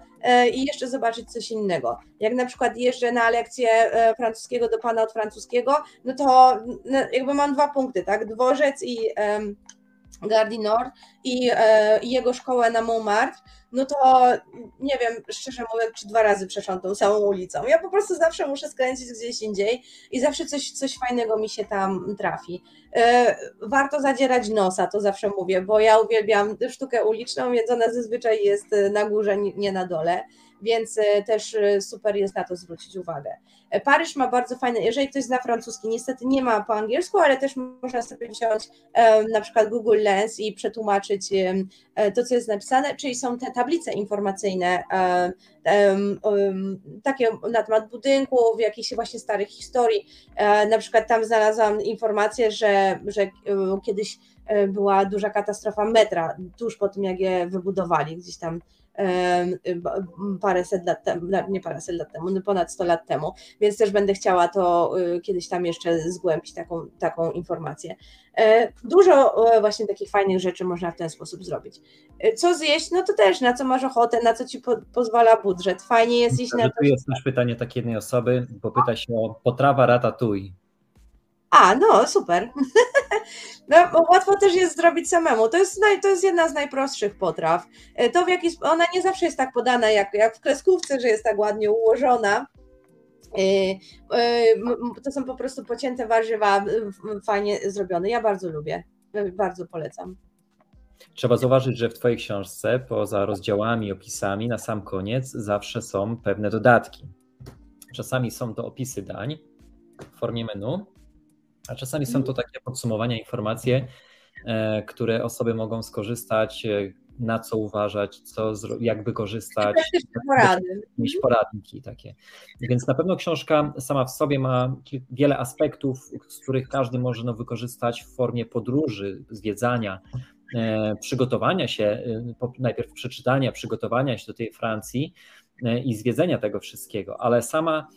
i jeszcze zobaczyć coś innego. Jak na przykład jeżdżę na lekcję e, francuskiego do pana od francuskiego, no to no, jakby mam dwa punkty, tak? Dworzec i Gardi Nord i, e, i jego szkołę na Montmartre, no to nie wiem, szczerze mówiąc, czy dwa razy przeszłam tą samą ulicą. Ja po prostu zawsze muszę skręcić gdzieś indziej i zawsze coś, coś fajnego mi się tam trafi. E, warto zadzierać nosa, to zawsze mówię, bo ja uwielbiam sztukę uliczną, więc ona zazwyczaj jest na górze, nie na dole więc e, też e, super jest na to zwrócić uwagę. E, Paryż ma bardzo fajne, jeżeli ktoś zna francuski, niestety nie ma po angielsku, ale też można sobie wziąć na przykład Google Lens i przetłumaczyć to, co jest napisane, czyli są te tablice informacyjne, takie na temat budynków, jakichś właśnie starych historii. Na przykład tam znalazłam informację, że, że kiedyś była duża katastrofa metra tuż po tym, jak je wybudowali, gdzieś tam paręset lat temu, nie paręset lat temu, no ponad 100 lat temu, więc też będę chciała to y, kiedyś tam jeszcze zgłębić taką, taką informację. E, dużo e, właśnie takich fajnych rzeczy można w ten sposób zrobić. E, co zjeść? No to też na co masz ochotę, na co ci po, pozwala budżet. Fajnie jest iść na to. Tu jest też pytanie takiej jednej osoby, bo pyta się o potrawa ratatouille. A, no super. [laughs] No, łatwo też jest zrobić samemu. To jest, to jest jedna z najprostszych potraw. E, to w jakiś, ona nie zawsze jest tak podana jak, jak w kreskówce, że jest tak ładnie ułożona. E, e, to są po prostu pocięte warzywa, fajnie zrobione. Ja bardzo lubię, bardzo polecam. Trzeba zauważyć, że w Twojej książce, poza rozdziałami, opisami, na sam koniec zawsze są pewne dodatki. Czasami są to opisy dań w formie menu, a czasami są to mhm. takie podsumowania, informacje, e, które osoby mogą skorzystać, e, na co uważać, co, jak wykorzystać. Porady. Mieć poradniki takie. Więc na pewno książka sama w sobie ma wiele aspektów, z których każdy może no, wykorzystać w formie podróży, zwiedzania, e, przygotowania się, najpierw przeczytania, przygotowania się do tej Francji i zwiedzenia tego wszystkiego, ale sama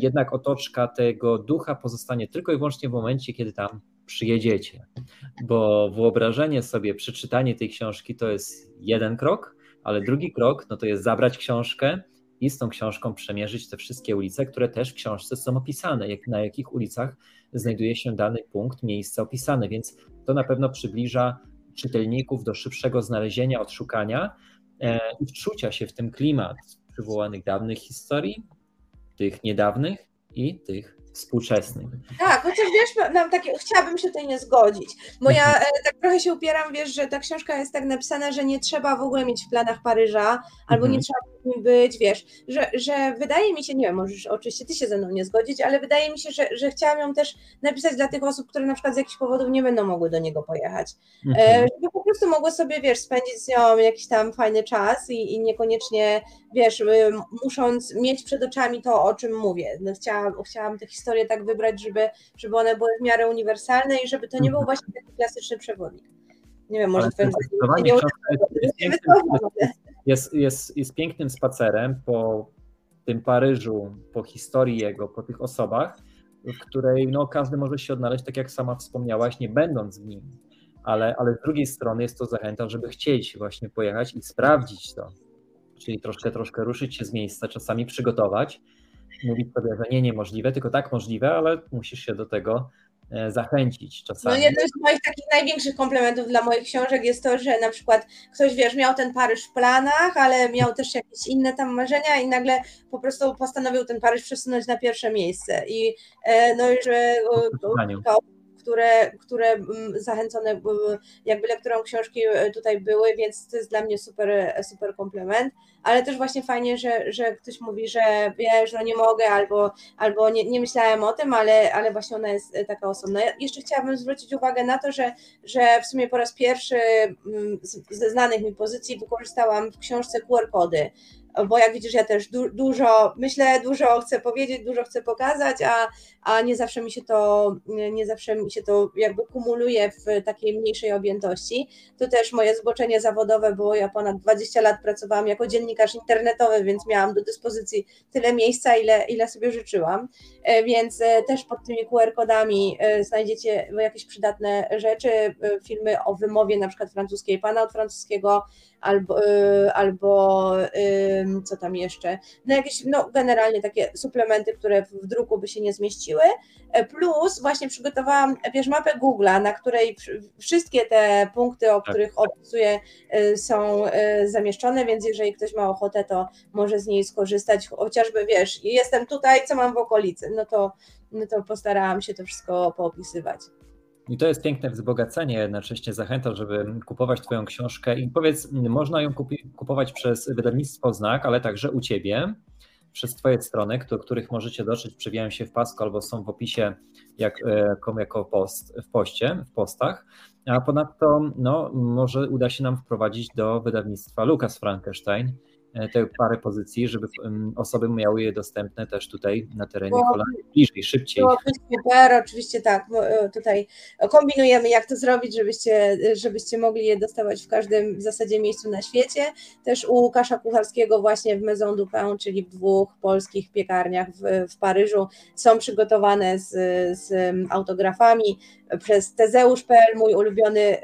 jednak otoczka tego ducha pozostanie tylko i wyłącznie w momencie, kiedy tam przyjedziecie. Bo wyobrażenie sobie, przeczytanie tej książki to jest jeden krok, ale drugi krok no to jest zabrać książkę i z tą książką przemierzyć te wszystkie ulice, które też w książce są opisane, jak, na jakich ulicach znajduje się dany punkt, miejsce opisane, więc to na pewno przybliża czytelników do szybszego znalezienia, odszukania e, i wczucia się w ten klimat przywołanych dawnych historii, tych niedawnych i tych współczesnych. Tak, chociaż wiesz, mam takie, chciałabym się tutaj nie zgodzić, bo ja e, tak trochę się upieram, wiesz, że ta książka jest tak napisana, że nie trzeba w ogóle mieć w planach Paryża, albo nie mhm. Trzeba być, wiesz, że, że wydaje mi się, nie wiem, możesz oczywiście ty się ze mną nie zgodzić, ale wydaje mi się, że, że chciałam ją też napisać dla tych osób, które na przykład z jakichś powodów nie będą mogły do niego pojechać, e, mhm. żeby po prostu mogły sobie, wiesz, spędzić z nią jakiś tam fajny czas i, i niekoniecznie, wiesz, y, musząc mieć przed oczami to, o czym mówię. No, chciałam, chciałam tę historię tak wybrać, żeby, żeby one były w miarę uniwersalne i żeby to nie był mhm. właśnie taki klasyczny przewodnik. Nie wiem, może twoim zdaniem jest, jest, jest pięknym spacerem po tym Paryżu, po historii jego, po tych osobach, w której no, każdy może się odnaleźć, tak jak sama wspomniałaś, nie będąc w nim. Ale, ale z drugiej strony jest to zachęta, żeby chcieć właśnie pojechać i sprawdzić to. Czyli troszkę, troszkę ruszyć się z miejsca, czasami przygotować, mówić sobie, że nie niemożliwe, tylko tak możliwe, ale musisz się do tego zachęcić czasami. No jednym z moich takich największych komplementów dla moich książek jest to, że na przykład ktoś, wiesz, miał ten Paryż w planach, ale miał też jakieś inne tam marzenia i nagle po prostu postanowił ten Paryż przesunąć na pierwsze miejsce i e, no i że które, które mm, zachęcone jakby lekturą książki e, tutaj były, więc to jest dla mnie super, super komplement, ale też właśnie fajnie, że, że ktoś mówi, że wiesz, no nie mogę albo, albo nie, nie myślałem o tym, ale, ale właśnie ona jest e, taka osobna. Ja jeszcze chciałabym zwrócić uwagę na to, że, że w sumie po raz pierwszy mm, ze znanych mi pozycji wykorzystałam w książce QR-kody, bo jak widzisz, ja też du dużo myślę, dużo chcę powiedzieć, dużo chcę pokazać, a, a nie zawsze mi się to, nie zawsze mi się to jakby kumuluje w takiej mniejszej objętości. To też moje zboczenie zawodowe, bo ja ponad 20 lat pracowałam jako dziennikarz internetowy, więc miałam do dyspozycji tyle miejsca, ile, ile sobie życzyłam, e, więc e, też pod tymi QR-kodami e, znajdziecie jakieś przydatne rzeczy, filmy o wymowie na przykład francuskiej, pana od francuskiego, albo, albo co tam jeszcze, no jakieś, no generalnie takie suplementy, które w druku by się nie zmieściły, e, plus właśnie przygotowałam, wiesz, mapę Google'a, na której wszystkie te punkty, o tak. których opisuję e, są e, zamieszczone, więc jeżeli ktoś ma ochotę, to może z niej skorzystać, chociażby, wiesz, jestem tutaj, co mam w okolicy, no to, no to postarałam się to wszystko poopisywać. I to jest piękne wzbogacenie, jednocześnie zachęta, żeby kupować Twoją książkę. I powiedz, można ją kupi, kupować przez wydawnictwo Znak, ale także u Ciebie, przez Twoje strony, do których możecie dotrzeć, przewijają się w pasku albo są w opisie jak, e, jako post, w poście, w postach. A ponadto no, może uda się nam wprowadzić do wydawnictwa Lukas Frankenstein, te parę pozycji, żeby osoby miały je dostępne też tutaj na terenie Holandii bliżej, szybciej. Byłoby super, oczywiście tak, e, tutaj kombinujemy jak to zrobić, żebyście, żebyście mogli je dostawać w każdym w zasadzie miejscu na świecie. Też u Łukasza Kucharskiego właśnie w Maison Dupin, czyli w dwóch polskich piekarniach w, w Paryżu są przygotowane z, z autografami przez Tezeusz.pl, mój ulubiony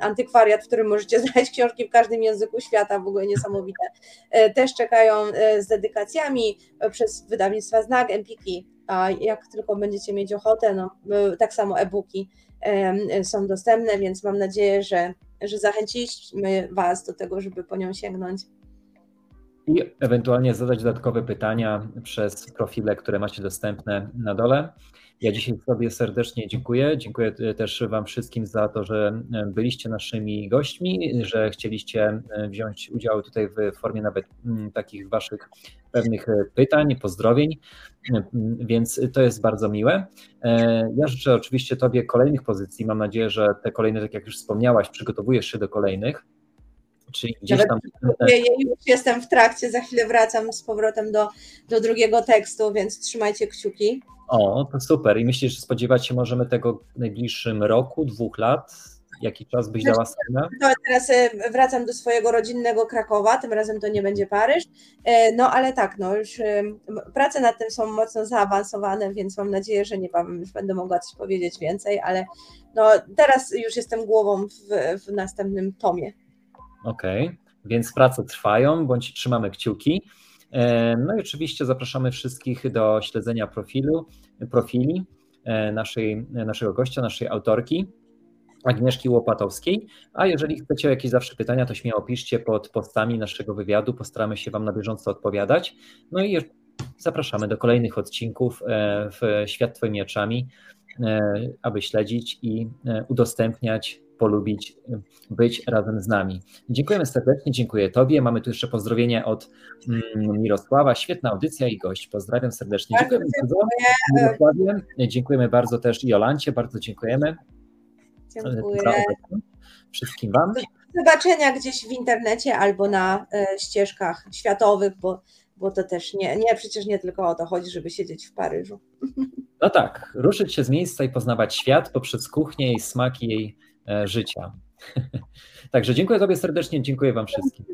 antykwariat, w którym możecie [laughs] znaleźć książki w każdym języku świata, w ogóle niesamowite. Y, też czekają z dedykacjami przez wydawnictwa Znak, Empiki, a jak tylko będziecie mieć ochotę, no, tak samo e-booki są dostępne, więc mam nadzieję, że, że zachęciliśmy Was do tego, żeby po nią sięgnąć. I ewentualnie zadać dodatkowe pytania przez profile, które macie dostępne na dole. Ja dzisiaj sobie serdecznie dziękuję. Dziękuję też Wam wszystkim za to, że e, byliście naszymi gośćmi, że chcieliście e, wziąć udział tutaj w formie nawet takich Waszych pewnych e, pytań, pozdrowień, więc to jest bardzo miłe. Ja życzę oczywiście Tobie kolejnych pozycji. Mam nadzieję, że te kolejne, tak jak już wspomniałaś, przygotowujesz się do kolejnych. Czyli gdzieś tam. Ja już jestem w trakcie, za chwilę wracam z powrotem do, do drugiego tekstu, więc trzymajcie kciuki. O, to super. I myślisz, że spodziewać się możemy tego w najbliższym roku, dwóch lat? Jaki czas byś dała scenę? To teraz e, wracam do swojego rodzinnego Krakowa, tym razem to nie będzie Paryż. E, no ale tak, no już e, prace nad tym są mocno zaawansowane, więc mam nadzieję, że niebawem już będę mogła coś powiedzieć więcej, ale no teraz już jestem głową w, w następnym tomie. Okej, okay. więc prace trwają, bądź trzymamy kciuki. No i oczywiście zapraszamy wszystkich do śledzenia profilu, profili naszej, naszego gościa, naszej autorki. Agnieszki Łopatowskiej. A jeżeli chcecie jakieś zawsze pytania, to śmiało piszcie pod postami naszego wywiadu. Postaramy się Wam na bieżąco odpowiadać. No i zapraszamy do kolejnych odcinków w Świat Twoimi oczami, aby śledzić i udostępniać polubić być razem z nami. Dziękujemy serdecznie, dziękuję Tobie. Mamy tu jeszcze pozdrowienie od mm, Mirosława. Świetna audycja i gość. Pozdrawiam serdecznie. Dziękujemy bardzo. Dziękujemy bardzo też Jolancie, bardzo dziękujemy. Dziękuję. Wszystkim Wam. Do zobaczenia gdzieś w internecie albo na e, ścieżkach światowych, bo, bo to też nie, nie, przecież nie tylko o to chodzi, żeby siedzieć w Paryżu. [laughs] No tak, ruszyć się z miejsca i poznawać świat poprzez kuchnię i smaki jej życia. [laughs] Także dziękuję Tobie serdecznie, dziękuję Wam wszystkim.